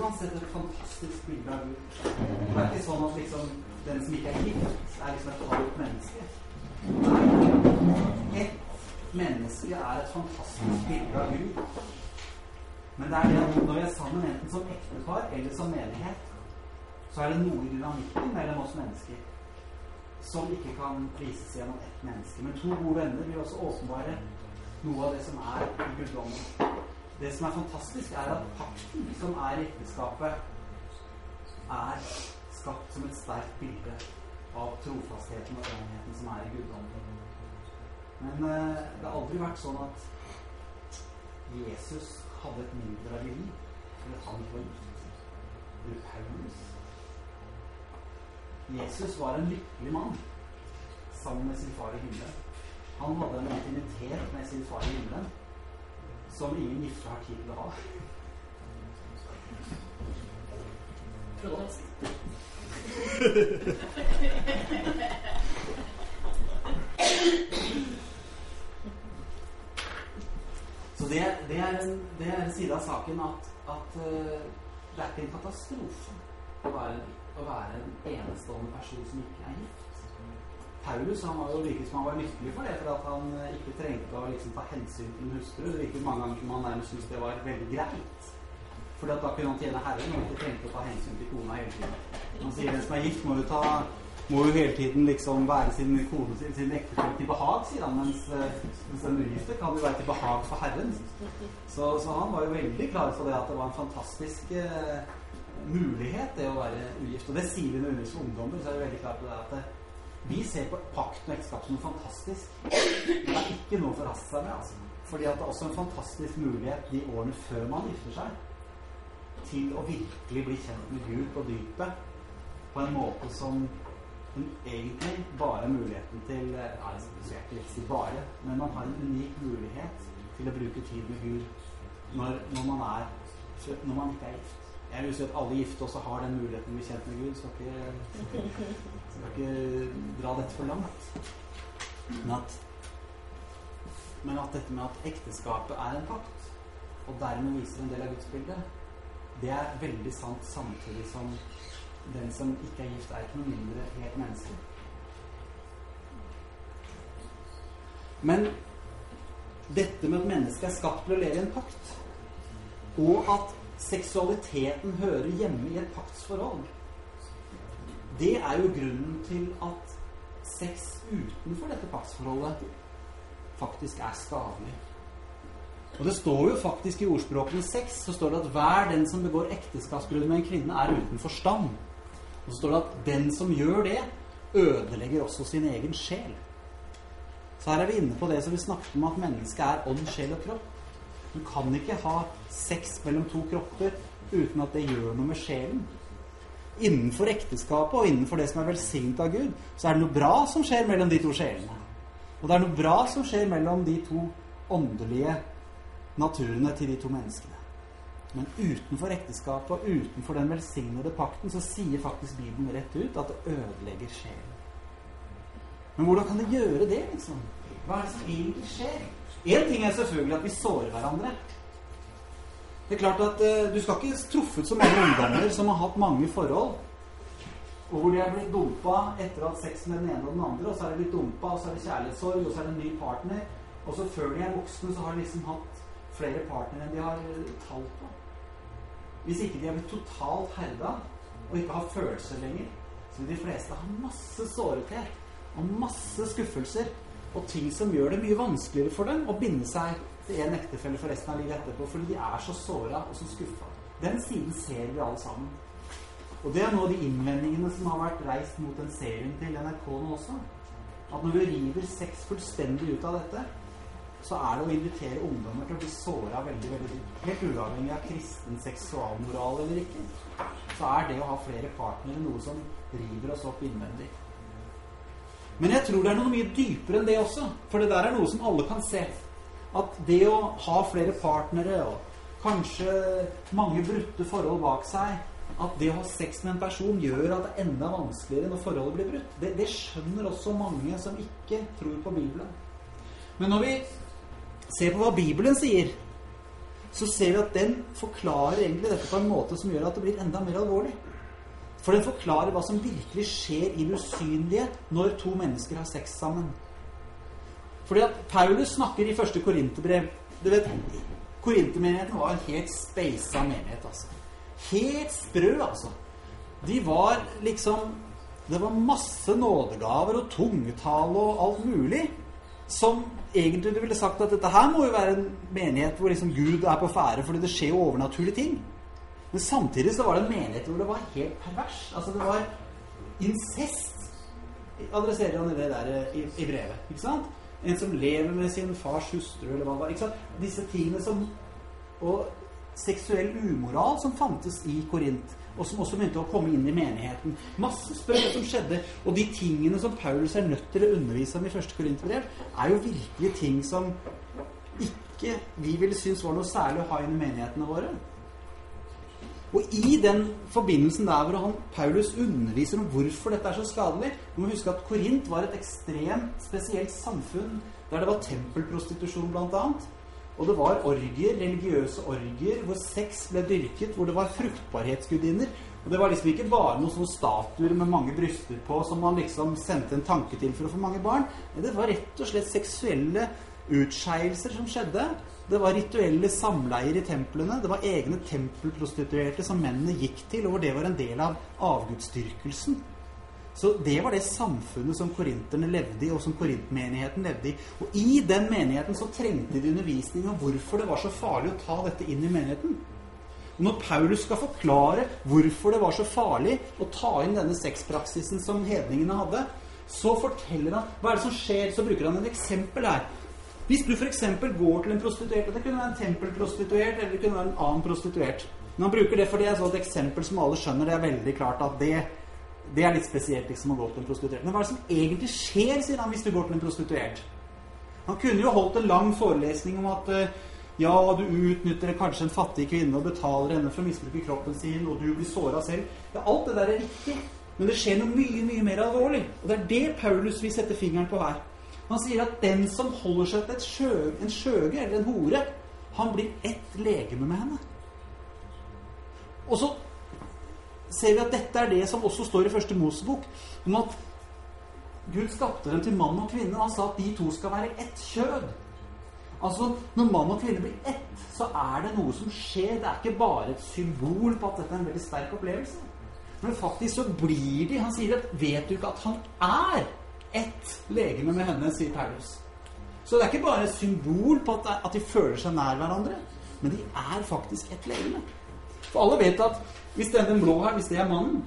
uansett et fantastisk bilde av Gud. Det er ikke sånn at liksom, den som ikke er gift, er liksom et halvt menneske. Nei. Ett menneske er et fantastisk bilde av Gud. Men det er det at når vi er sammen, enten som ektepar eller som menighet, så er det noe i dynamikken mellom oss mennesker som ikke kan prises gjennom ett menneske. Men to gode venner vil også åpenbare noe av det som er i guddommen. Det som er fantastisk, er at pakten som er i ekteskapet, er skapt som et sterkt bilde av trofastheten og enigheten som er i guddommen. Men eh, det har aldri vært sånn at Jesus hadde et mindre liv, eller han ikke var gift. Paulus Jesus var en lykkelig mann sammen med sin far i himmelen. Han hadde en intimitet med sin far i himmelen som ingen gifte har tid til å ha. Så det, det, er en, det, er en, side av saken at, at uh, det er ikke en katastrofe å være en å være en enestående person som ikke er gift. Paulus han var jo like som han var lykkelig for det, for at han eh, ikke trengte å liksom ta hensyn til en hustru. Det virket mange ganger som han nærmest syntes det var veldig greit. For da kunne han tjene Herren og ikke trengte å ta hensyn til kona hele tiden. Han sier den som er gift, må jo, ta, må jo hele tiden liksom være sin kone sin, sin ektefelle til behag, sier han. Mens, mens den ugifte kan jo være til behag for Herren. Så, så, han var jo veldig klar for det at det var en fantastisk eh, mulighet, det å være ugift. Og det sier vi når vi underviser ungdommer, så er vi veldig klar på det at det, vi ser på pakten og ekteskap som noe fantastisk. Det er ikke noe å forhaste seg med. altså. Fordi at det er også en fantastisk mulighet de årene før man gifter seg, til å virkelig bli kjent med Gud på dypet på en måte som egentlig bare muligheten til ja, Jeg skal ikke si bare, men man har en unik mulighet til å bruke tid med Gud når, når, man, er, når man ikke er gift. Jeg vil si at alle gifte også har den muligheten vi kjent med Gud. Skal ikke, skal ikke dra dette for langt. Men at, men at dette med at ekteskapet er en pakt, og dermed viser en del av gudsbildet, det er veldig sant samtidig som den som ikke er gift, er ikke noe mindre helt menneske. Men dette med at mennesket er skapt til å leve i en pakt, og at seksualiteten hører hjemme i et paktsforhold, det er jo grunnen til at sex utenfor dette paktsforholdet faktisk er skadelig. Og det står jo faktisk i ordspråkene sex så står det at hver den som begår ekteskapsbrudd med en kvinne, er uten forstand. Og så står det at den som gjør det, ødelegger også sin egen sjel. Så her er vi inne på det som vi snakket om, at mennesket er ånd, sjel og kropp. Du kan ikke ha sex mellom to kropper uten at det gjør noe med sjelen. Innenfor ekteskapet og innenfor det som er velsignet av Gud, så er det noe bra som skjer mellom de to sjelene. Og det er noe bra som skjer mellom de to åndelige naturene til de to menneskene. Men utenfor ekteskapet og utenfor den velsignede pakten så sier faktisk Bibelen rett ut at det ødelegger sjelen. Men hvordan kan det gjøre det, liksom? Hva er det som egentlig skjer? Én ting er selvfølgelig at vi sårer hverandre. Det er klart at eh, Du skal ikke truffet så mange ungdommer som har hatt mange forhold, og hvor de er blitt dumpa etter hatt sex med den ene og den andre, og så er de blitt dumpa, og så er det kjærlighetssorg, og så er det en ny partner. Og så før de er voksne, så har de liksom hatt flere partnere enn de har eh, tall på. Hvis ikke de har blitt totalt herda og ikke har følelser lenger, så vil de fleste ha masse sårethet og masse skuffelser og ting som gjør det mye vanskeligere for dem å binde seg til en ektefelle for resten av livet etterpå, fordi de er så såra og så skuffa. Den siden ser vi alle sammen. Og det er noe av de innvendingene som har vært reist mot den serien til NRK nå også. At når vi river sex fullstendig ut av dette, så er det å invitere ungdommer til å bli såra veldig, veldig Helt uavhengig av kristen seksualmoral eller ikke, så er det å ha flere partnere noe som river oss opp innvendig. Men jeg tror det er noe mye dypere enn det også. For det der er noe som alle kan se. At det å ha flere partnere og kanskje mange brutte forhold bak seg At det å ha sex med en person gjør at det er enda vanskeligere når forholdet blir brutt. Det, det skjønner også mange som ikke tror på Bibelen. Men når vi ser på hva Bibelen sier, så ser vi at den forklarer egentlig dette på en måte som gjør at det blir enda mer alvorlig. For den forklarer hva som virkelig skjer i det usynlige når to mennesker har sex sammen. Fordi at Paulus snakker i første korinterbrev Du Korintermenigheten var en helt speisa menighet, altså. Helt sprø, altså. De var liksom Det var masse nådegaver og tungetale og alt mulig som egentlig du ville sagt at dette her må jo være en menighet hvor liksom Gud er på ferde fordi det skjer jo overnaturlige ting. Men samtidig så var det en menighet hvor det var helt pervers. Altså det var incest. Adresserer han det der eh, i, i, brevet. ikke sant? En som lever med sin fars hustru, eller hva det var. ikke sant? Disse tingene som Og seksuell umoral som fantes i Korint, og som også begynte å komme inn i menigheten. Masse spørsmål som skjedde. Og de tingene som Paulus er nødt til å undervise om i første Korinterbrev, er jo virkelig ting som ikke vi ville synes var noe særlig å ha inn i menighetene våre. Og i den forbindelsen der hvor han, Paulus underviser om hvorfor dette er så skadelig Du må huske at Korint var et ekstremt spesielt samfunn der det var tempelprostitusjon bl.a. Og det var orgier, religiøse orgier hvor sex ble dyrket, hvor det var fruktbarhetsgudinner. Og det var liksom ikke bare noen sånne statuer med mange bryster på som man liksom sendte en tanke til for å få mange barn. Men det var rett og slett seksuelle utskeielser som skjedde, Det var rituelle samleier i templene. Det var egne tempelprostituerte som mennene gikk til, og hvor det var en del av avgudsdyrkelsen. Så det var det samfunnet som korinterne levde i, og som korintmenigheten levde i. Og i den menigheten så trengte de undervisning om hvorfor det var så farlig å ta dette inn i menigheten. Og når Paulus skal forklare hvorfor det var så farlig å ta inn denne sexpraksisen som hedningene hadde, så forteller han hva er det som skjer. Så bruker han et eksempel her. Hvis du f.eks. går til en prostituert, og det kunne være en tempelprostituert, eller det kunne være en annen prostituert Men han bruker det fordi det er et eksempel som alle skjønner. Det er veldig klart at det det er litt spesielt liksom å gå til en prostituert. Men hva er det som egentlig skjer, sier han, hvis du går til en prostituert? Han kunne jo holdt en lang forelesning om at eh, ja, du utnytter kanskje en fattig kvinne og betaler henne for å misbruke kroppen sin, og du blir såra selv. Ja, alt det der er riktig. Men det skjer noe mye, mye mer alvorlig. Og det er det Paulus vil sette fingeren på her. Han sier at den som holder seg til sjø, en skjøge eller en hore, han blir ett legeme med henne. Og så ser vi at dette er det som også står i første Mosebok, om at Gud skapte dem til mann og kvinne. Han sa at de to skal være ett kjød. Altså, Når mann og kvinne blir ett, så er det noe som skjer. Det er ikke bare et symbol på at dette er en veldig sterk opplevelse. Men faktisk så blir de Han sier at 'Vet du ikke at han er ett legeme med henne?' sier Paulus. Så det er ikke bare et symbol på at, de føler seg nær hverandre, men de er faktisk ett legeme. For alle vet at hvis den blå her, hvis det er mannen,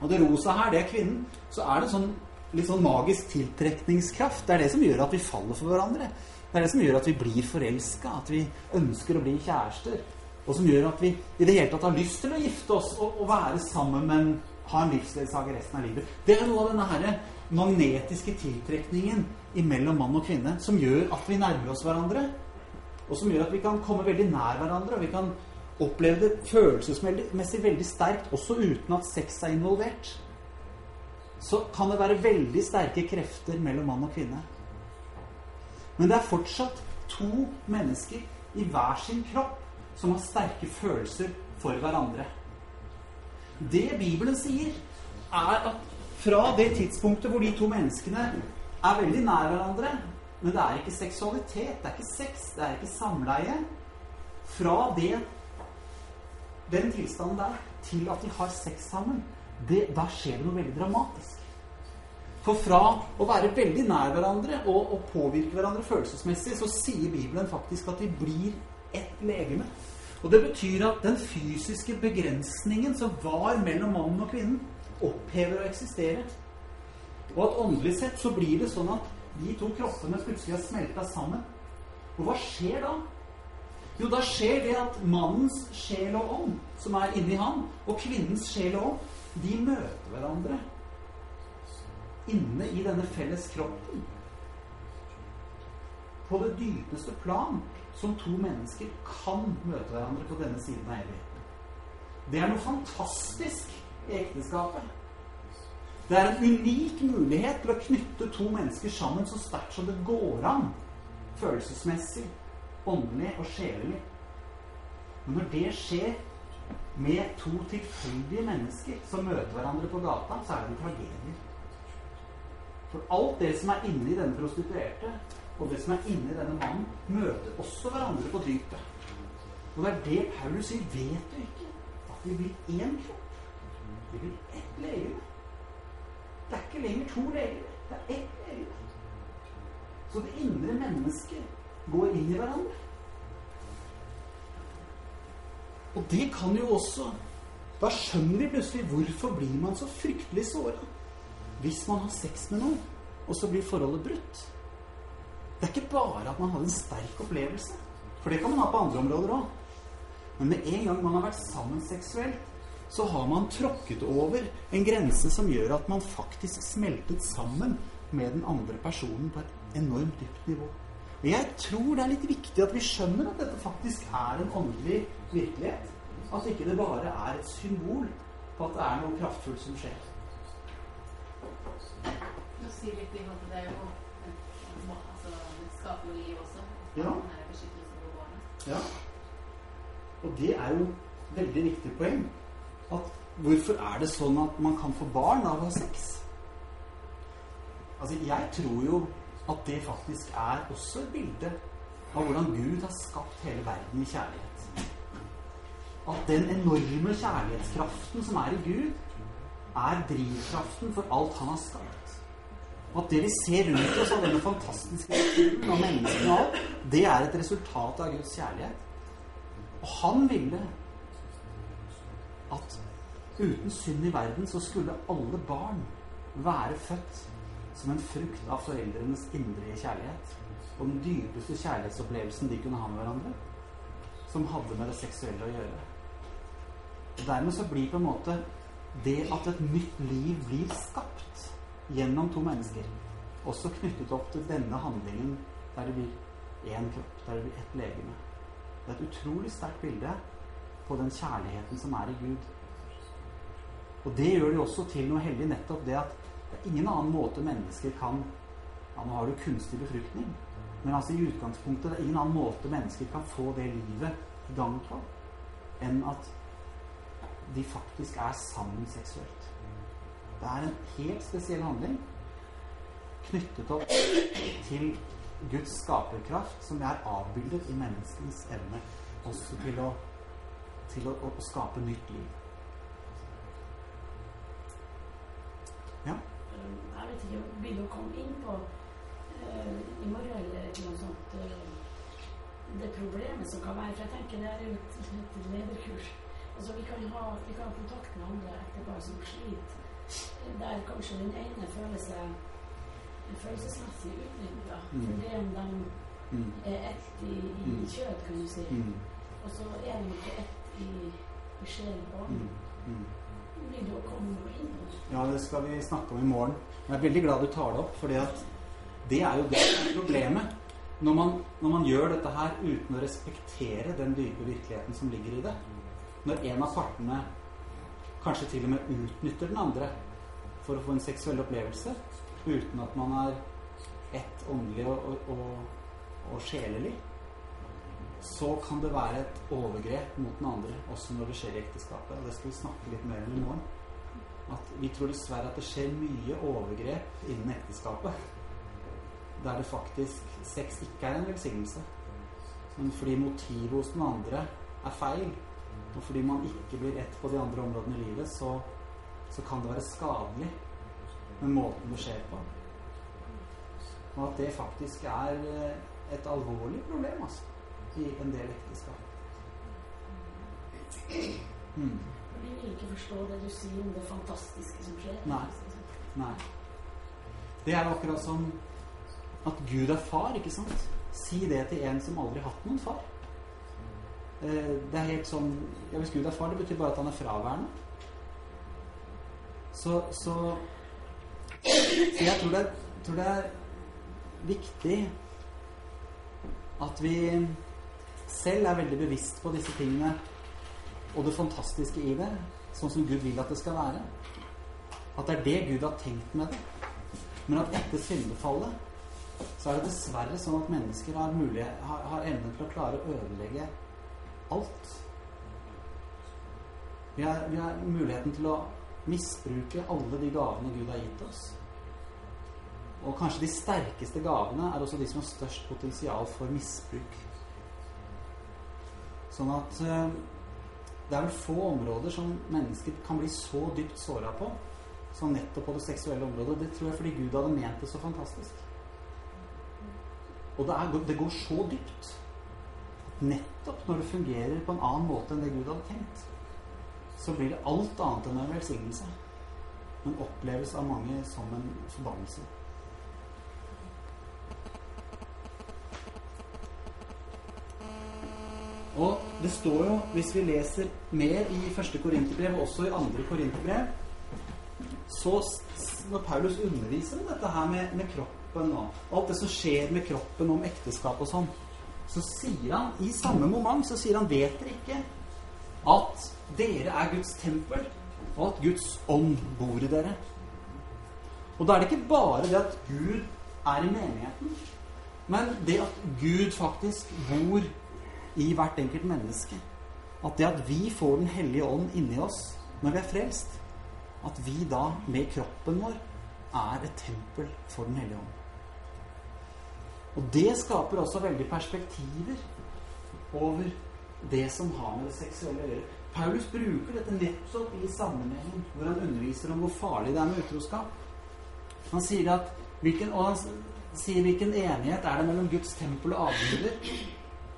og det rosa her, det er kvinnen, så er det sånn litt sånn magisk tiltrekningskraft. Det er det som gjør at vi faller for hverandre. Det er det som gjør at vi blir forelska, at vi ønsker å bli kjærester. Og som gjør at vi i det hele tatt har lyst til å gifte oss og, og være sammen, men ha en livsledsager resten av livet. Det er noe av denne her magnetiske tiltrekningen mellom mann og kvinne som gjør at vi nærmer oss hverandre, og som gjør at vi kan komme veldig nær hverandre, og vi kan oppleve det følelsesmessig veldig sterkt, også uten at sex er involvert, så kan det være veldig sterke krefter mellom mann og kvinne. Men det er fortsatt to mennesker i hver sin kropp som har sterke følelser for hverandre. Det Bibelen sier, er at fra det tidspunktet hvor de to menneskene er veldig nær hverandre, men det er ikke seksualitet, det er ikke sex, det er ikke samleie Fra det den tilstanden der til at de har sex sammen, det, da skjer det noe veldig dramatisk. For fra å være veldig nær hverandre og, og påvirke hverandre følelsesmessig, så sier Bibelen faktisk at de blir ett legeme. Og det betyr at den fysiske begrensningen som var mellom mannen og kvinnen, opphever å eksistere. Og at åndelig sett så blir det sånn at de to kroppene plutselig har smelta sammen. Og hva skjer da? Jo, da skjer det at mannens sjel og ånd, som er inni han, og kvinnens sjel og ånd, de møter hverandre inne i denne felles kroppen. På det dypeste plan som to mennesker kan møte hverandre på denne siden av evigheten. Det er noe fantastisk i ekteskapet. Det er en unik mulighet til å knytte to mennesker sammen så sterkt som det går an følelsesmessig åndelig og sjelelig. Men når det skjer med to tilfeldige mennesker som møter hverandre på gata, så er det en tragedie. For alt det som er inni denne prostituerte, og det som er inni denne mannen, møter også hverandre på dypet. Og det er det Paulus sier. Vet du ikke at vi blir én kropp? Vi blir ett legeme. Det er ikke lenger to legemer. Det er ett legeme. Så det indre mennesket går inn i hverandre. Og det kan jo også Da skjønner vi plutselig hvorfor blir man så fryktelig såra hvis man har sex med noen, og så blir forholdet brutt. Det er ikke bare at man hadde en sterk opplevelse, for det kan man ha på andre områder òg. Men med en gang man har vært sammen seksuelt, så har man tråkket over en grense som gjør at man faktisk smeltet sammen med den andre personen på et enormt dypt nivå. Men jeg tror det er litt viktig at vi skjønner at dette faktisk er en åndelig virkelighet. At ikke det bare er et symbol på at det er noe kraftfullt som skjer. Du sier litt om at det er jo altså, det skaper jo liv også. Ja. ja. Og det er jo veldig viktig poeng. At hvorfor er det sånn at man kan få barn av å ha sex? Altså, jeg tror jo at det faktisk er også et bilde av hvordan Gud har skapt hele verden i kjærlighet. At den enorme kjærlighetskraften som er i Gud, er drivkraften for alt han har skapt. Og at det vi ser rundt oss av denne fantastiske naturen og menneskene og det er et resultat av Guds kjærlighet. Og han ville at uten synd i verden så skulle alle barn være født som en frukt av foreldrenes indre kjærlighet. Og den dypeste kjærlighetsopplevelsen de kunne ha med hverandre, som hadde med det seksuelle å gjøre. Og Dermed så blir på en måte det at et nytt liv blir skapt gjennom to mennesker, også knyttet opp til denne handlingen der det blir én kropp, der det blir ett legeme. Det er et utrolig sterkt bilde på den kjærligheten som er i Gud. Og det gjør det også til noe hellig, nettopp det at det er ingen annen måte mennesker kan Ja, nå har du kunstig befruktning, men altså i utgangspunktet det er ingen annen måte mennesker kan få det livet i gang på, enn at de faktisk er sammen seksuelt. Det er en helt spesiell handling knyttet opp til Guds skaperkraft, som er avbildet i menneskens evne også til å, til å, å skape nytt liv. Ja? Jeg vet ikke, vil jo komme inn på uh, i morgen eller noe sånt uh, det problemet som kan være For jeg tenker det er et, et lederkurs. Altså vi kan, ha, vi kan ha kontakt med andre etterpå som sliter, der kanskje den ene føler seg følelsesmessig utnytta. Mm. For det om de Mm. er ett i, i Mm. kjøtt, kan du si. Mm. Og så er de ikke ett i, i sjel og ånd. Mm. Mm. Vil du komme inn? Ja, det skal vi snakke om i morgen. Jeg er veldig glad du tar det opp, for det er jo det som er problemet. Når man, når man gjør dette her uten å respektere den dype virkeligheten som ligger i det. Når en av partene kanskje til og med utnytter den andre for å få en seksuell opplevelse uten at man er ett åndelig og, og, og, og sjelelig, så kan det være et overgrep mot den andre, også når det skjer i ekteskapet. Og det skal vi snakke litt mer om i morgen. At vi tror dessverre at det skjer mye overgrep innen ekteskapet. Der det faktisk sex ikke er en velsignelse. Men fordi motivet hos den andre er feil, og fordi man ikke blir ett på de andre områdene i livet, så, så kan det være skadelig med måten det skjer på. Og at det faktisk er eh, et alvorlig problem altså, i en del ekteskap. Mm. Jeg vil ikke forstå det du sier om det fantastiske som skjer. Nei. Nei. Det er akkurat som at Gud er far, ikke sant? Si det til en som aldri har hatt noen far. Eh, Det er helt sånn ja, Hvis Gud er far, det betyr bare at han er fraværende. Så, så, så jeg tror det, tror det er viktig at vi selv er veldig bevisst på disse tingene og det fantastiske i det, sånn som Gud vil at det skal være. At det er det Gud har tenkt med det. Men at etter syndefallet så er det dessverre sånn at mennesker har, mulighet, har, har evnen til å klare å ødelegge alt. Vi har, vi har muligheten til å misbruke alle de gavene Gud har gitt oss. Og kanskje de sterkeste gavene er også de som har størst potensial for misbruk. Sånn at eh, det er vel få områder som mennesket kan bli så dypt såra på som nettopp på det seksuelle området. Det tror jeg fordi Gud hadde ment det så fantastisk. Og det, er, det går så dypt at nettopp når det fungerer på en annen måte enn det Gud hadde tenkt, så blir det alt annet enn en velsignelse. Men oppleves av mange som en forbannelse. Og det står jo, hvis vi leser mer i første korinterbrev, og også i andre korinterbrev, så når Paulus underviser om dette her med, med kroppen og alt det som skjer med kroppen om ekteskap og sånn, så sier han i samme moment så sier han vet dere ikke at dere er Guds tempel, og at Guds ånd bor i dere. Og da er det ikke bare det at Gud er i menigheten, men det at Gud faktisk bor i hvert enkelt menneske. At det at vi får Den hellige ånd inni oss når vi er frelst, at vi da med kroppen vår er et tempel for Den hellige ånd. Og det skaper også veldig perspektiver over det som har med det seksuelle å gjøre. Paulus bruker dette nettopp i sammenhengen hvor han underviser om hvor farlig det er med utroskap. Han sier at hvilken, og han sier hvilken enighet er det mellom Guds tempel og avguder.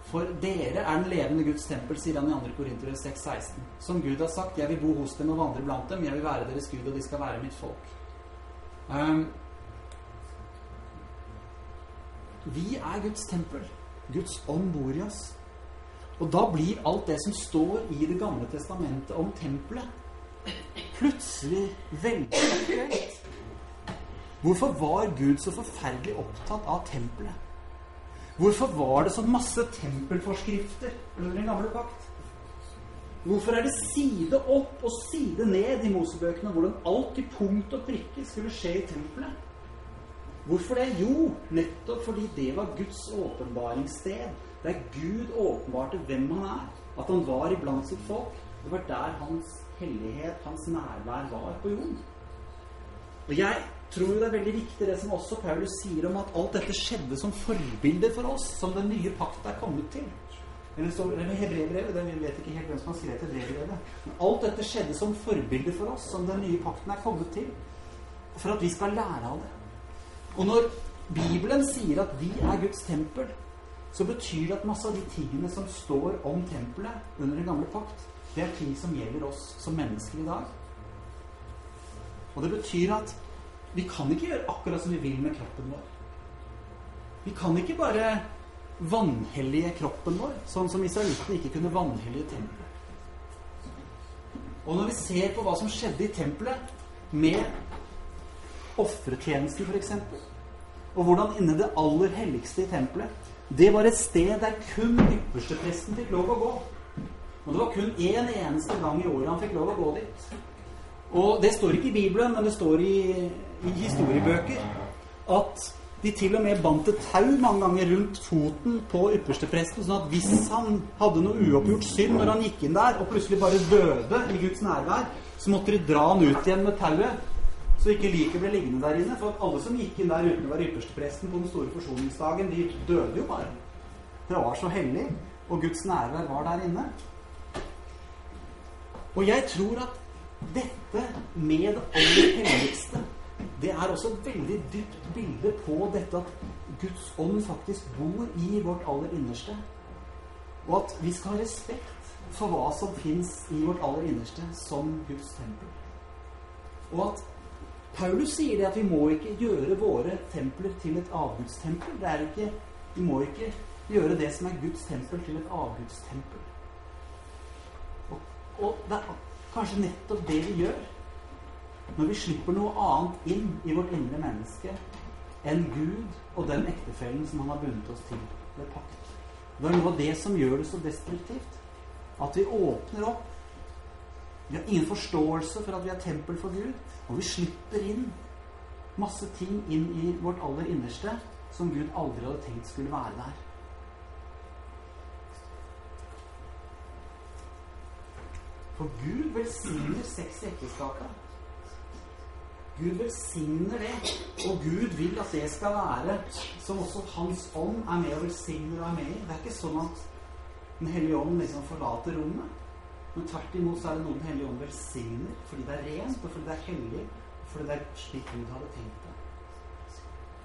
For dere er den levende Guds tempel, sier han i 2. Korinter 6,16. Som Gud har sagt, jeg vil bo hos dem og vandre blant dem. Jeg vil være deres Gud, og de skal være mitt folk. Um, vi er Guds tempel. Guds ånd bor i oss. Og da blir alt det som står i Det gamle testamentet om tempelet, plutselig veldig aktuelt. Hvorfor var Gud så forferdelig opptatt av tempelet? Hvorfor var det så masse tempelforskrifter under den gamle pakt? Hvorfor er det side opp og side ned i Mosebøkene hvordan alt i punkt og prikke skulle skje i tempelet? Hvorfor det? Jo, nettopp fordi det var Guds åpenbaringssted. Der Gud åpenbarte hvem han er. At han var iblant sitt folk. Det var der hans hellighet, hans nærvær, var på jorden. Og jeg tror jo det er veldig viktig det som også Paulus sier om at alt dette skjedde som forbilder for oss, som den nye pakt er kommet til. Eller så, eller Hebreerbrevet, det vet ikke helt hvem som har skrevet Hebreerbrevet. Men alt dette skjedde som forbilder for oss, som den nye pakten er kommet til. For at vi skal lære av det. Og når Bibelen sier at vi er Guds tempel, så betyr det at masse av de tingene som står om tempelet under den gamle pakt, det er ting som gjelder oss som mennesker i dag. Og det betyr at vi kan ikke gjøre akkurat som vi vil med kroppen vår. Vi kan ikke bare vanhellige kroppen vår, sånn som israelittene ikke kunne vanhellige tempelet. Og når vi ser på hva som skjedde i tempelet, med ofretjenesten f.eks., og hvordan inne det aller helligste i tempelet Det var et sted der kun ypperstepresten fikk lov å gå. Og det var kun én en eneste gang i året han fikk lov å gå dit. Og det står ikke i Bibelen, men det står i, i historiebøker at de til og med bandt et tau mange ganger rundt foten på ypperstepresten, sånn at hvis han hadde noe uoppgjort synd når han gikk inn der, og plutselig bare døde i Guds nærvær, så måtte de dra han ut igjen med tauet, så ikke liket ble liggende der inne. For alle som gikk inn der uten å være ypperstepresten på den store forsoningsdagen, de døde jo bare. Det var så hellig, og Guds nærvær var der inne. Og jeg tror at dette med det aller helligste, det er også et veldig dypt bilde på dette at Guds ånd faktisk bor i vårt aller innerste. Og at vi skal ha respekt for hva som fins i vårt aller innerste som Guds tempel. Og at Paulus sier det at vi må ikke gjøre våre templer til et avgudstempel. Det er ikke, vi må ikke gjøre det som er Guds tempel, til et avgudstempel. Og, og det er kanskje nettopp det vi gjør når vi slipper noe annet inn i vårt indre menneske enn Gud og den ektefellen som han har bundet oss til ved pakt. Det er noe av det som gjør det så destruktivt. At vi åpner opp. Vi har ingen forståelse for at vi er tempel for Gud. Og vi slipper inn masse ting inn i vårt aller innerste som Gud aldri hadde tenkt skulle være der. For Gud velsigner sex i ekteskapet. Gud velsigner det, og Gud vil at det skal være som også Hans ånd er med og velsigner og er med i. Det er ikke sånn at Den hellige ånd liksom forlater rommet. Men tvert imot så er det noe Den hellige ånd velsigner fordi det er rent, og fordi det er hellig, og fordi det er slik Gud hadde tenkt det.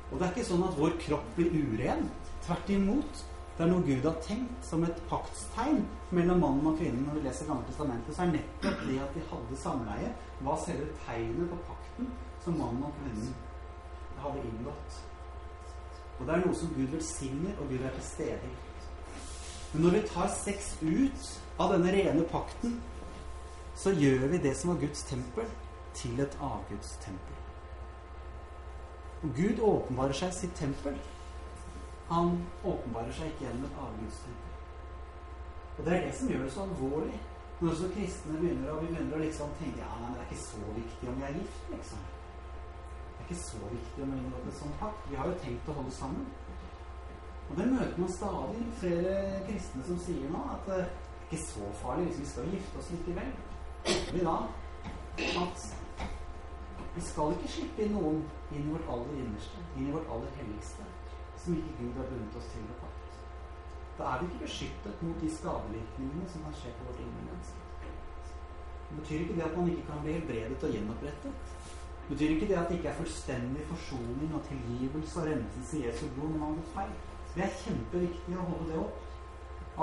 Og det er ikke sånn at vår kropp blir uren. Tvert imot. Det er noe Gud har tenkt som et paktstegn mellom mannen og kvinnen. Når vi leser Gamle testamentet, så er nettopp det at de hadde samleie, hva selve tegnet på pakten som mannen og kvinnen hadde inngått. Og det er noe som Gud velsigner, og Gud er til stede i. Men når vi tar sex ut av denne rene pakten, så gjør vi det som var Guds tempel, til et avgudstempel. Og Gud åpenbarer seg sitt tempel han åpenbarer seg ikke gjennom et avgudstempel. Og det er det som gjør det så alvorlig. Når så kristne begynner å, vi begynner å liksom tenke ja, nei, men det er ikke så viktig om vi er gift, liksom. Ikke så viktig om vi inngår en sånn pakt. Vi har jo tenkt å holde sammen. Og det møter man stadig flere kristne som sier nå at det er ikke så farlig hvis vi skal gifte oss likevel. Vi da at vi skal ikke slippe inn noen inn i vårt aller innerste, inn i vårt aller helligste som ikke Gud har bundet oss til ved pakt. Da er vi ikke beskyttet mot de skadevirkningene som kan skje på vårt indre menneske. Det betyr ikke det at man ikke kan bli helbredet og gjenopprettet. Betyr ikke det at det ikke er fullstendig forsoning og tilgivelse og renselse i Jesu blod når man har gått feil. Det er kjempeviktig å holde det opp.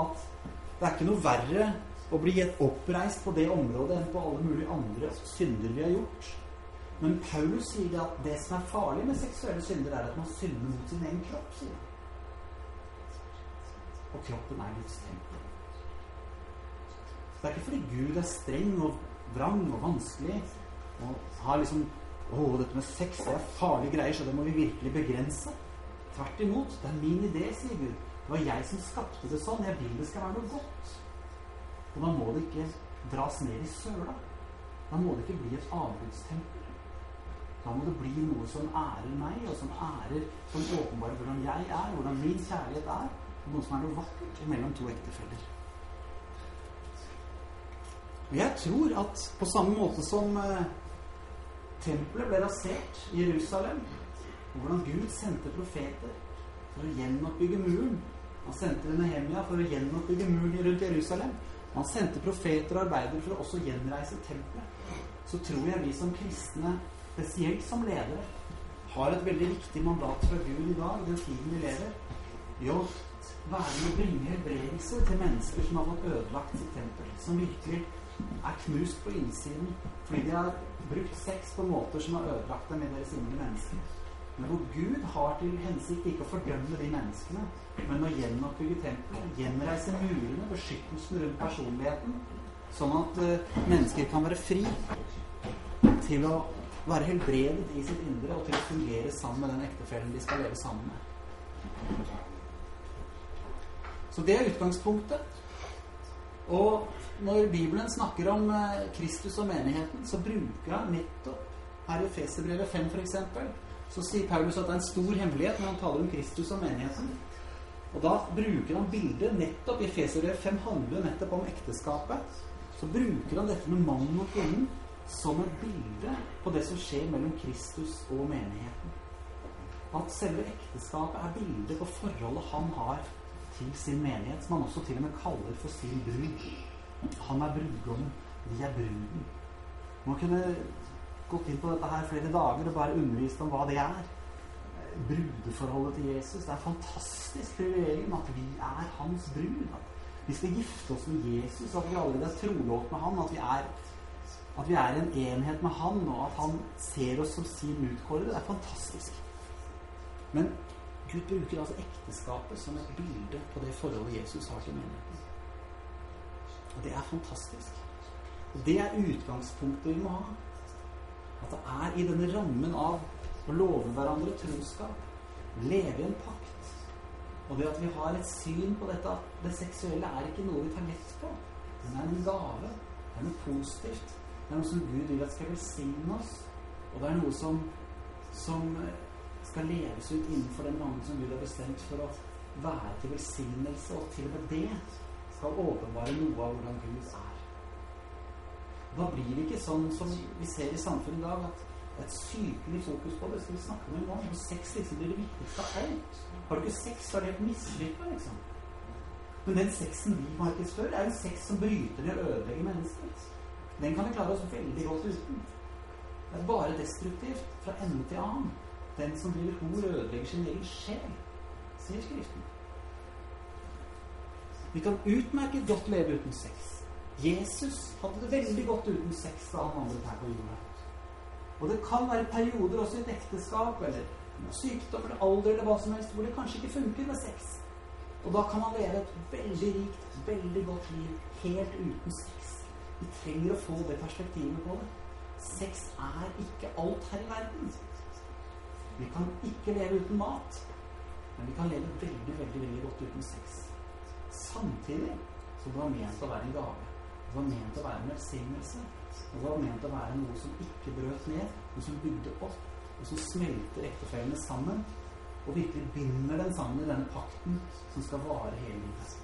At det er ikke noe verre å bli oppreist på det området enn på alle mulige andre synder vi har gjort. Men Paulus sier at det som er farlig med seksuelle synder, er at man synder mot sin egen kropp. sier han. Og kroppen er Guds tempel. Det er ikke fordi Gud er streng og vrang og vanskelig og har liksom Å, dette med sex det er farlige greier, så det må vi virkelig begrense. Tvert imot. Det er min idé, sier Gud. Det var jeg som skapte det sånn. Jeg vil det skal være noe godt. Og da må det ikke dras ned i søla. Da må det ikke bli et avgudstempel. Da må det bli noe som ærer meg, og som ærer som åpenbarer hvordan jeg er, hvordan min kjærlighet er, og noe som er noe vakkert mellom to ektefeller. Og jeg tror at på samme måte som eh, tempelet ble rasert i Jerusalem, og hvordan Gud sendte profeter for å gjenoppbygge muren Han sendte Nehemia for å gjenoppbygge muren rundt Jerusalem. Han sendte profeter og arbeidere for å også gjenreise tempelet. Så tror jeg vi som kristne, spesielt som ledere, har et veldig viktig mandat fra Gud i dag, den tiden vi lever, i å være med å bringe helbredelse til mennesker som har fått ødelagt sitt tempel. Som virkelig er knust på innsiden fordi de har brukt sex på måter som har ødelagt dem i deres indre mennesker. Men hvor Gud har til hensikt ikke å fordømme de menneskene, men å gjenoppbygge tempelet, gjenreise murene, beskyttelsen rundt personligheten, sånn at uh, mennesker kan være fri til å være helbredet i sitt indre og til å fungere sammen med den ektefellen de skal leve sammen med. Så det er utgangspunktet. Og når Bibelen snakker om eh, Kristus og menigheten, så bruker han nettopp her i Feserbrevet 5 f.eks. Så sier Paulus at det er en stor hemmelighet når han taler om Kristus og menigheten. Og da bruker han bildet nettopp i Feserbrevet 5 handler nettopp om ekteskapet. Så bruker han dette med mannen og kvinnen som et bilde på det som skjer mellom Kristus og menigheten. At selve ekteskapet er bildet på forholdet han har til sin menighet, som han også til og med kaller for sin brud. Han er brudgommen, vi er bruden. Man kunne gått inn på dette her flere dager og bare undervist om hva det er. Brudeforholdet til Jesus. Det er fantastisk privilegium at vi er hans brud. At vi skal gifte oss med Jesus, at vi allerede er trolovt med han. At vi er, at vi er en enhet med han, og at han ser oss som sin utkårede. Det er fantastisk. Men Gud bruker altså ekteskapet som et bilde på det forholdet Jesus har til menigheten. Og det er fantastisk. Og det er utgangspunktet vi må ha. At det er i denne rammen av å love hverandre troskap, leve i en pakt, og det at vi har et syn på dette at det seksuelle er ikke noe vi tar lett på. Det er en gave. Det er noe positivt. Det er noe som Gud vil at skal velsigne oss. Og det er noe som, som skal leves ut innenfor den rammen som Gud har bestemt for å være til velsignelse, og til og med det skal åpenbare noe av hvordan Gud er. Da blir det ikke sånn som vi ser i samfunnet i dag, at det er et sykelig fokus på det. Skal vi snakke om en gang? Sex liksom blir det viktigste av alt. Har du ikke sex, så er det helt mislykka, liksom. Men den sexen vi markedsfører, er en sex som bryter ned og ødelegger mennesket. Den kan vi klare oss veldig godt uten. Det er bare destruktivt fra ende til annen. Den som driver hor, ødelegger sin egen sjel, sier Skriften. Vi kan utmerket godt leve uten sex. Jesus hadde det veldig godt uten sex da han vandret her på jorda. Og det kan være perioder også i et ekteskap eller sykdom eller alder eller hva som helst hvor det kanskje ikke funker med sex. Og da kan man leve et veldig rikt, veldig godt liv helt uten sex. Vi trenger å få det perspektivet på det. Sex er ikke alt her i verden. Vi kan ikke leve uten mat, men vi kan leve veldig, veldig, veldig godt uten sex. Samtidig som det var ment å være en gave. Det var ment å være en velsignelse. Det var ment å være noe som ikke brøt ned, men som bygde opp, og som smelter ektefellene sammen, og virkelig binder den sammen i denne pakten som skal vare hele livet.